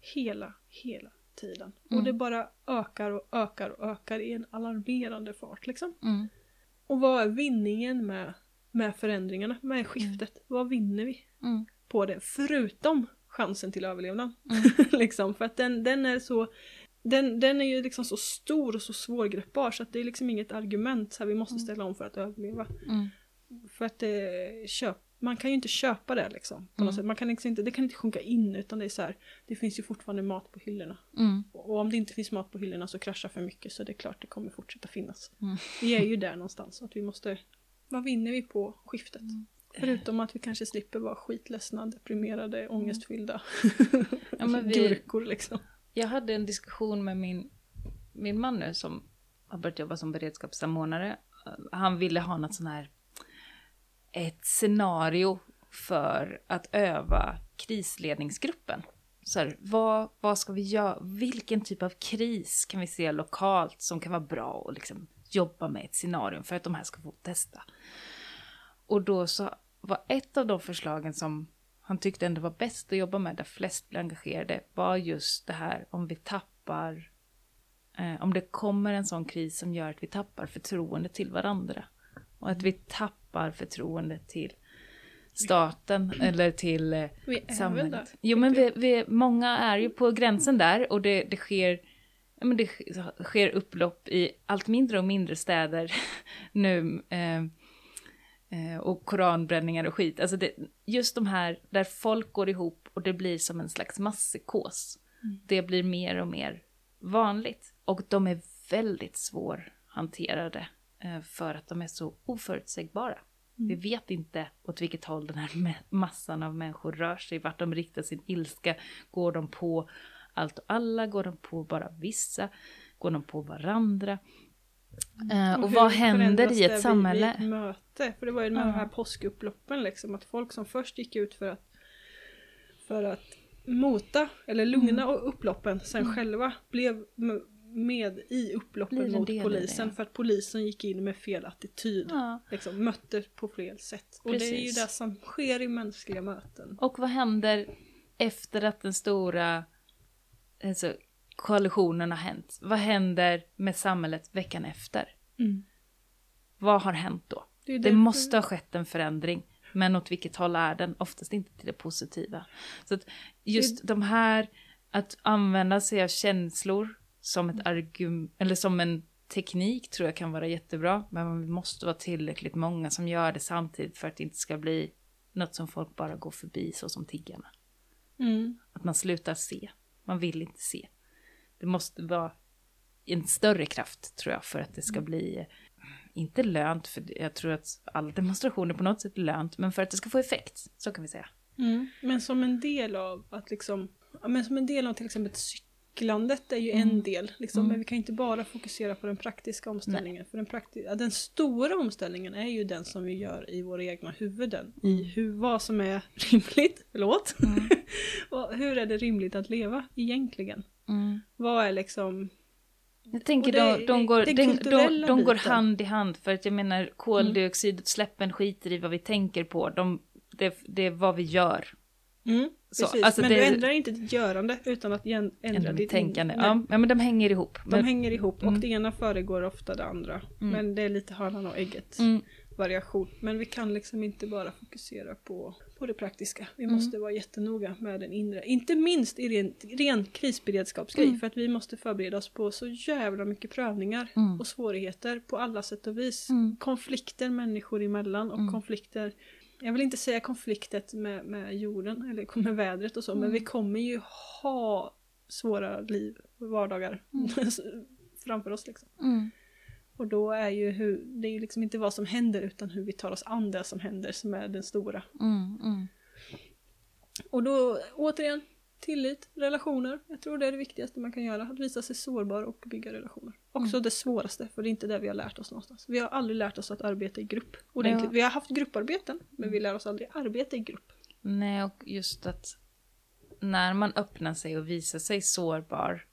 Hela, hela tiden. Mm. Och det bara ökar och ökar och ökar i en alarmerande fart liksom. Mm. Och vad är vinningen med, med förändringarna, med skiftet? Vad vinner vi Mm. på det? Förutom chansen till överlevnad. Mm. <laughs> liksom, för att den, den är så den, den är ju liksom så stor och så svårgreppbar så att det är liksom inget argument så här, vi måste ställa om för att överleva. Mm. För att det, köp, man kan ju inte köpa det liksom. På något Mm. sätt. Man kan liksom inte, det kan inte sjunka in utan det är så här, det finns ju fortfarande mat på hyllorna. Mm. Och om det inte finns mat på hyllorna så kraschar för mycket så det är klart det kommer fortsätta finnas. Mm. Vi är ju där någonstans att vi måste, vad vinner vi på skiftet? Mm. Förutom att vi kanske slipper vara skitledsna, deprimerade, ångestfyllda <laughs> Ja, vi- gurkor liksom. Jag hade en diskussion med min, min man nu som har börjat jobba som beredskapssamordnare. Han ville ha något sån här, ett scenario för att öva krisledningsgruppen. Så här, vad, vad ska vi göra? Vilken typ av kris kan vi se lokalt som kan vara bra att liksom jobba med ett scenario för att de här ska få testa. Och då så var ett av de förslagen som han tyckte ändå var bäst att jobba med, där flest blev engagerade, var just det här om vi tappar, eh, om det kommer en sån kris som gör att vi tappar förtroende till varandra. Och att vi tappar förtroende till staten eller till eh, Vi är väl där. samhället. Jo men vi, vi, många är ju på gränsen där och det, det sker ja, men det sker upplopp i allt mindre och mindre städer <laughs> nu. Eh, eh, och koranbränningar och skit. Alltså det, just de här där folk går ihop och det blir som en slags masspsykos. Mm. Det blir mer och mer vanligt. Och de är väldigt svårhanterade för att de är så oförutsägbara. Mm. Vi vet inte åt vilket håll den här ma- massan av människor rör sig, vart de riktar sin ilska. Går de på allt och alla? Går de på bara vissa? Går de på varandra? Eh, och, hur vad händer i det ett vid- samhälle? Vid ett möte? För det var ju med Ja. de här påskupploppen liksom, att folk som först gick ut för att för att mota eller lugna Mm. upploppen sen själva blev med i upploppen mot det, polisen ja. för att polisen gick in med fel attityd. Ja. Liksom, mötte på fel sätt. Och det är ju det som sker i mänskliga möten. Och vad händer efter att den stora alltså, koalitionen har hänt? Vad händer med samhället veckan efter? Vad har hänt då? Det, Det måste ha skett en förändring. Men åt vilket håll är den? Oftast inte till det positiva. Så att just de här, att använda sig av känslor som ett argument, eller som en teknik tror jag kan vara jättebra. Men vi måste vara tillräckligt många som gör det samtidigt för att det inte ska bli något som folk bara går förbi så som tiggarna. Mm. Att man slutar se. Man vill inte se. Det måste vara en större kraft tror jag för att det ska bli, eh, inte lönt, för jag tror att alla demonstrationer på något sätt är lönt, men för att det ska få effekt, så kan vi säga. Mm. Men som en del av att liksom, men som en del av till exempel cyklandet är ju Mm. en del. Liksom, Mm. Men vi kan inte bara fokusera på den praktiska omställningen. För den, prakti- ja, den stora omställningen är ju den som vi gör i våra egna huvuden. I hur, vad som är <laughs> rimligt, förlåt. Mm. <laughs> Och hur är det rimligt att leva egentligen? Vad är liksom Jag tänker det- de, de, går, de, de, de går hand i hand, för att jag menar koldioxidutsläppen skiter i vad vi tänker på, de, det, det är vad vi gör. Mm, Så, precis. alltså men det- du ändrar inte ditt görande utan att ändra Ändra ditt tänkande. Ja, men de hänger ihop. De Men, hänger ihop och Mm. det ena föregår ofta det andra. Mm. Men det är lite hönan och ägget. mm, variation. Men vi kan liksom inte bara fokusera på, på det praktiska. Vi Mm. måste vara jättenoga med den inre. Inte minst i ren, ren krisberedskapsgrej. Mm. För att vi måste förbereda oss på så jävla mycket prövningar och svårigheter på alla sätt och vis. Konflikter människor emellan och konflikter jag vill inte säga konfliktet med, med jorden eller <laughs> med vädret och så men Mm. vi kommer ju ha svåra liv och vardagar <laughs> framför oss liksom. Mm. Och då är ju hur, det är ju liksom inte vad som händer utan hur vi tar oss an det som händer som är den stora. Mm. Mm. Och då återigen, tillit, relationer. Jag tror det är det viktigaste man kan göra. Att visa sig sårbar och bygga relationer. Också det svåraste, för det är inte det vi har lärt oss någonstans. Vi har aldrig lärt oss att arbeta i grupp. Ordentligt. Ja. Vi har haft grupparbeten, men vi lär oss aldrig arbeta i grupp. Nej, och just att när man öppnar sig och visar sig sårbar,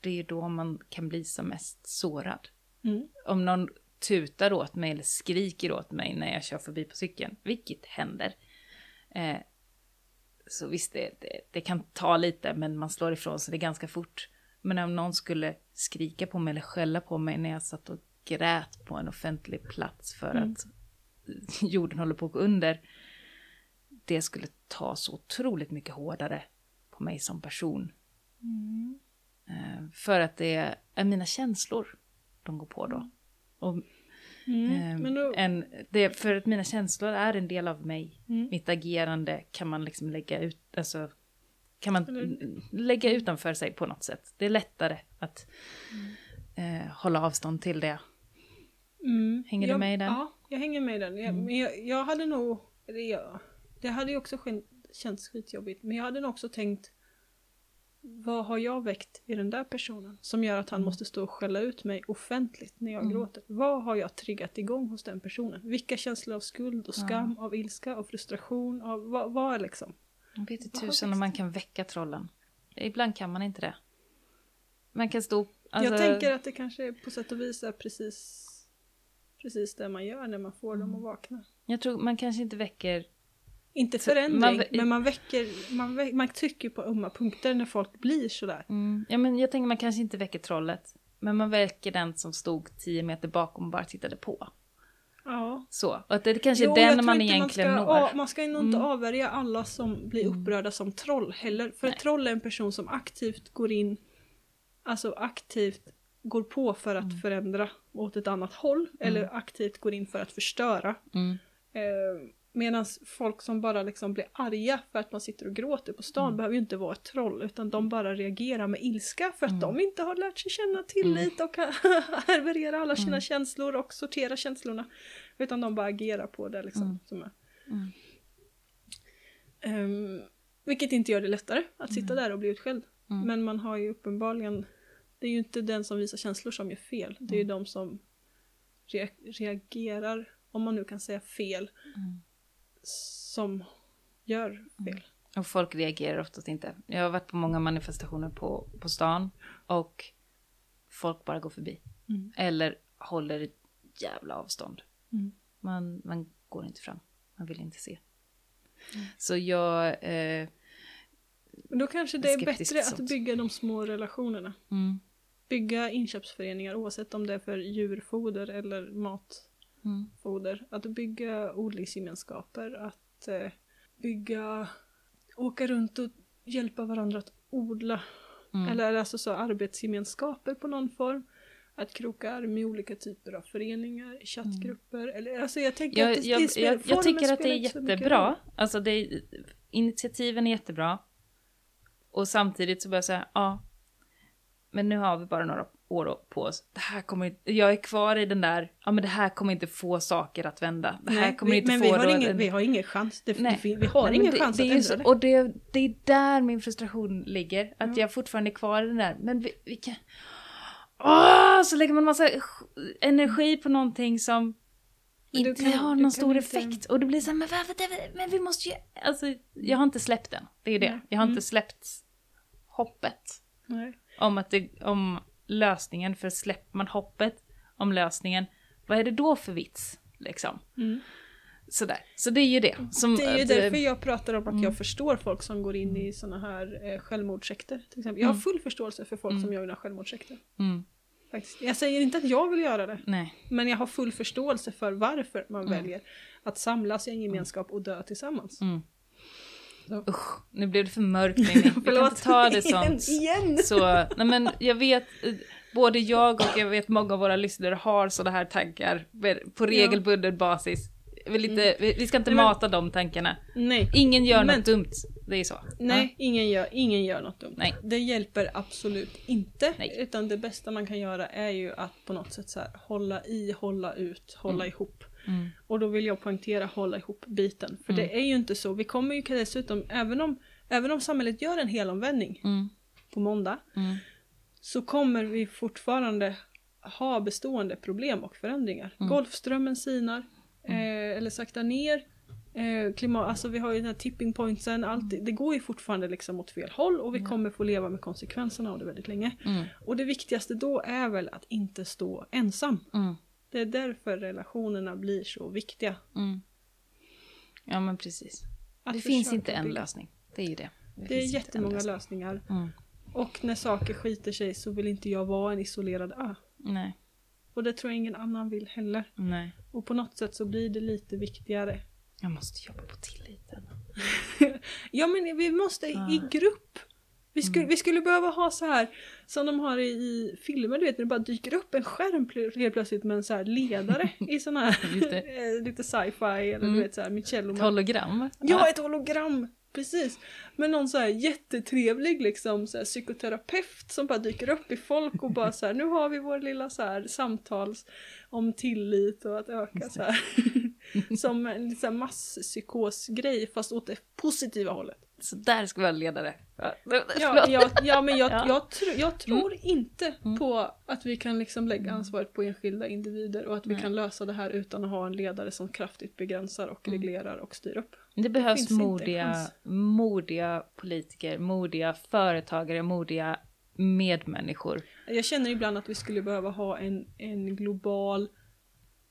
det är ju då man kan bli som mest sårad. Mm. Om någon tutar åt mig eller skriker åt mig när jag kör förbi på cykeln, vilket händer. Eh, så visst, det, det, det kan ta lite, men man slår ifrån sig det ganska fort. Men om någon skulle skrika på mig eller skälla på mig när jag satt och grät på en offentlig plats för Mm. att <laughs> jorden håller på att gå under, det skulle ta så otroligt mycket hårdare på mig som person. Eh, för att det är mina känslor de går på då. Och, Mm. eh, Men då, en, det, för att mina känslor är en del av mig. Mm. Mitt agerande kan man liksom lägga ut, alltså kan man Eller- lägga utanför sig på något sätt. Det är lättare att eh, hålla avstånd till det. mm, Hänger du jag, med i den? Ja, jag hänger med i den. Jag, Mm. men jag, jag hade nog, jag, det hade ju också känts skitjobbigt, men jag hade nog också tänkt vad har jag väckt i den där personen som gör att han måste stå och skälla ut mig offentligt när jag Mm. gråter? Vad har jag triggat igång hos den personen? Vilka känslor av skuld och skam, av ilska, av frustration, av vad, vad är liksom? Jag vet inte tusan om man kan väcka trollen. Ibland kan man inte det. Man kan stå... Alltså, Jag tänker att det kanske på sätt och vis är precis, precis det man gör när man får dem att vakna. jag tror man kanske inte väcker... Inte förändring, man men man väcker, man, vä- man trycker på ömma punkter när folk blir sådär. Mm, ja, men jag tänker man kanske inte väcker trollet. Men man väcker den som stod tio meter bakom och bara tittade på. Ja. Så. Och att det kanske är Jo, den man egentligen man ska, når. ja, man ska nog inte Mm. avvärja alla som blir upprörda som troll heller. För ett troll är en person som aktivt går in, alltså aktivt går på för Mm. att förändra åt ett annat håll. Eller aktivt går in för att förstöra. Mm. Eh, Medan folk som bara liksom blir arga för att man sitter och gråter på stan Mm. behöver ju inte vara ett troll utan de bara reagerar med ilska för att de inte har lärt sig känna tillit och <laughs> herberera alla sina känslor och sortera känslorna. Utan de bara agerar på det liksom. Mm. Som är. Mm. Ehm, vilket inte gör det lättare att sitta där och bli utskälld. Mm. Men man har ju uppenbarligen, det är ju inte den som visar känslor som gör fel. Det är Mm. ju de som re- reagerar, om man nu kan säga fel, Mm. Som gör fel. Och folk reagerar oftast inte. Jag har varit på många manifestationer på, på stan och folk bara går förbi. Mm. Eller håller ett jävla avstånd. Mm. Man, man går inte fram. Man vill inte se. Så jag... Eh, Men då kanske det är bättre sånt. att bygga de små relationerna. mm, Bygga inköpsföreningar oavsett om det är för djurfoder eller matfoder. Mm, Att bygga odlingsgemenskaper, att eh, bygga, åka runt och hjälpa varandra att odla. mm. Eller alltså så arbetsgemenskaper på någon form. Att kroka arm i olika typer av föreningar, chattgrupper. Eller, alltså jag tänker jag, att det, jag, det spelar- jag, jag tycker att det är jättebra. Alltså det, initiativen är jättebra. Och samtidigt så börjar jag säga, ja. Men nu har vi bara några år på oss. Det här kommer jag är kvar i den där, ja men det här kommer inte få saker att vända. Det här Nej, kommer vi, inte men få vi har, ingen, vi har ingen chans. Det, Nej. det, vi har Nej, ingen det, chans det att ändra så, det. Och det, det är där min frustration ligger. Att jag fortfarande är kvar i den där. Men vi, vi kan... Åh, så lägger man massa energi på någonting som inte kan- har någon stor inte- effekt. Och det blir så här, men, varför, det- men vi måste ju... Alltså, jag har inte släppt den. Det är ju det. Jag har Mm. inte släppt hoppet. Nej. Om, att det, om lösningen. För släpper man hoppet om lösningen, vad är det då för vits? Liksom. Mm. Sådär. Så det är ju det. Som, Det är ju eh, därför jag pratar om att mm. jag förstår folk som går in i såna här eh, självmordssekter. Till exempel. Jag har Mm. full förståelse för folk Mm. som gör självmordssekter. Mm. Faktiskt. Jag säger inte att jag vill göra det. Nej. Men jag har full förståelse för varför man Mm. väljer att samlas i en gemenskap och dö tillsammans. Mm. Usch, nu blev det för mörkt Mimmi. Vi kan inte ta det <laughs> sånt. igen! Så, nej men jag vet, eh, både jag och jag vet många av våra lyssnare har sådana här tankar på regelbunden basis. Jag Vill inte, vi, vi ska inte Nej, men- mata de tankarna. Nej, Ingen gör Men- något dumt. Det är så. nej ingen, gör, ingen gör något dumt. Nej. Det hjälper absolut inte. Nej. Utan det bästa man kan göra är ju att på något sätt så här, hålla i, hålla ut, hålla ihop. Mm. Och då vill jag poängtera hålla ihop biten. För Mm. det är ju inte så. Vi kommer ju dessutom, även om, även om samhället gör en helomvändning Mm. på måndag, Mm. så kommer vi fortfarande ha bestående problem och förändringar. Mm. Golfströmmen sinar, eh, eller saktar ner. Eh, klimat, alltså vi har ju den här tipping pointsen, allt, det- det går ju fortfarande liksom åt fel håll och vi kommer få leva med konsekvenserna av det väldigt länge. Mm. Och det viktigaste då är väl att inte stå ensam. Mm. Det är därför relationerna blir så viktiga. Mm. Ja men precis. Att det finns inte en lösning. Det är ju det. Det är inte en jättemånga lösning. lösningar. Mm. Och när saker skiter sig så vill inte jag vara en isolerad ö. Nej, Och det tror jag ingen annan vill heller. nej. Och på något sätt så blir det lite viktigare. Jag måste jobba på tilliten. <laughs> Ja men vi måste i- Ah. i grupp. Vi skulle, Mm. vi skulle behöva ha så här som de har i, i filmer, du vet när det bara dyker upp en skärm pl- helt plötsligt med en så här ledare <laughs> i sån här <laughs> eh, lite sci-fi eller Mm. du vet så här Michello. Ett hologram? Ja, ett hologram! Precis. Men någon så här jättetrevlig liksom så här, psykoterapeut som bara dyker upp i folk och bara så här, nu har vi vår lilla så här samtals om tillit och att öka så här. <laughs> <laughs> som en här masspsykosgrej fast åt det positiva hållet. Så där ska vi ha en ledare. Ja, Ja, jag, ja men jag, <laughs> Ja. jag, tr- jag tror inte Mm. på att vi kan liksom lägga ansvaret på enskilda individer och att vi Nej. kan lösa det här utan att ha en ledare som kraftigt begränsar och Mm. reglerar och styr upp. Det behövs en modiga, modiga politiker, modiga företagare, modiga medmänniskor. Jag känner ibland att vi skulle behöva ha en, en global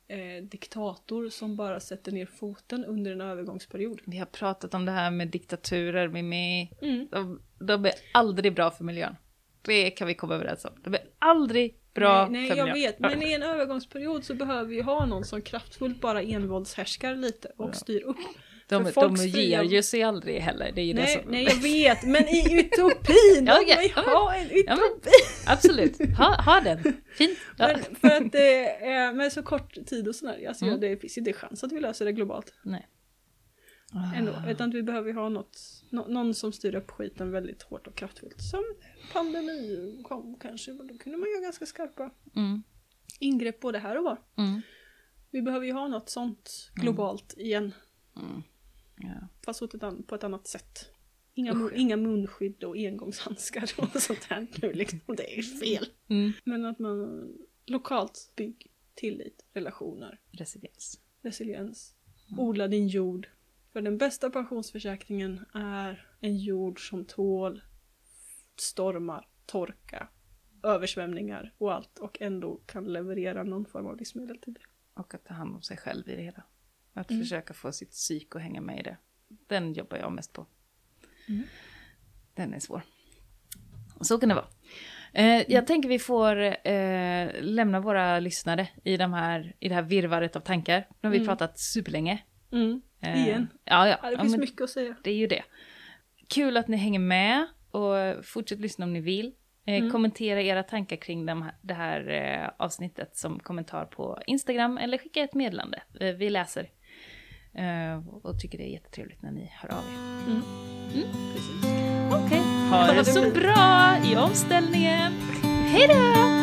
eh, diktator som bara sätter ner foten under en övergångsperiod. Vi har pratat om det här med diktaturer, Mimmi. Mm. De, de är aldrig bra för miljön. Det kan vi komma överens om. De är aldrig bra nej, nej för jag vet, men i en övergångsperiod så behöver vi ha någon som kraftfullt bara envåldshärskar lite och Ja. styr upp. De, de ger ju sig aldrig heller. Det är ju det Nej, som... nej jag vet, men i utopin! <laughs> Ja, Ja, men- ha en utopi! Ja, men, absolut, ha, ha den. Fint. Ja. <laughs> Men för att det är med så kort tid och sådär, alltså, Mm. det finns inte chans att vi löser det globalt Nej. ändå. Ah. Utan vi behöver ju ha något, nå- någon som styr upp skiten väldigt hårt och kraftfullt. Som pandemi kom kanske, men då kunde man göra ganska skarpa Mm, ingrepp både här och var. mm, Vi behöver ju ha något sånt globalt igen, mm. Ja. fast på ett annat sätt. Inga, Usch, inga munskydd och engångshandskar och <laughs> sånt här nu liksom. Det är fel. Mm. Men att man lokalt bygger tillit, relationer, Resiliens. resiliens. Odla din jord. För den bästa pensionsförsäkringen är en jord som tål stormar, torka, översvämningar och allt och ändå kan leverera någon form av livsmedel till det. Och att ta hand om sig själv i det hela. Att Mm. försöka få sitt psyk att hänga med i det. Den jobbar jag mest på. Mm. Den är svår. Så kan det vara. Eh, jag tänker vi får eh, lämna våra lyssnare i, de här, i det här virvaret av tankar. Nu har vi Mm. pratat superlänge. Mm. Eh, Igen. Ja, ja. Ja, det ja finns men mycket att säga. det är ju det. Kul att ni hänger med och fortsätt lyssna om ni vill. Eh, Mm. Kommentera era tankar kring de här, det här eh, avsnittet som kommentar på Instagram eller skicka ett meddelande. Eh, vi läser eh, och tycker det är jättetrevligt när ni hör av er. Mm. Mm. Precis. Okej, ha Ja, det så bra i omställningen. Hej då!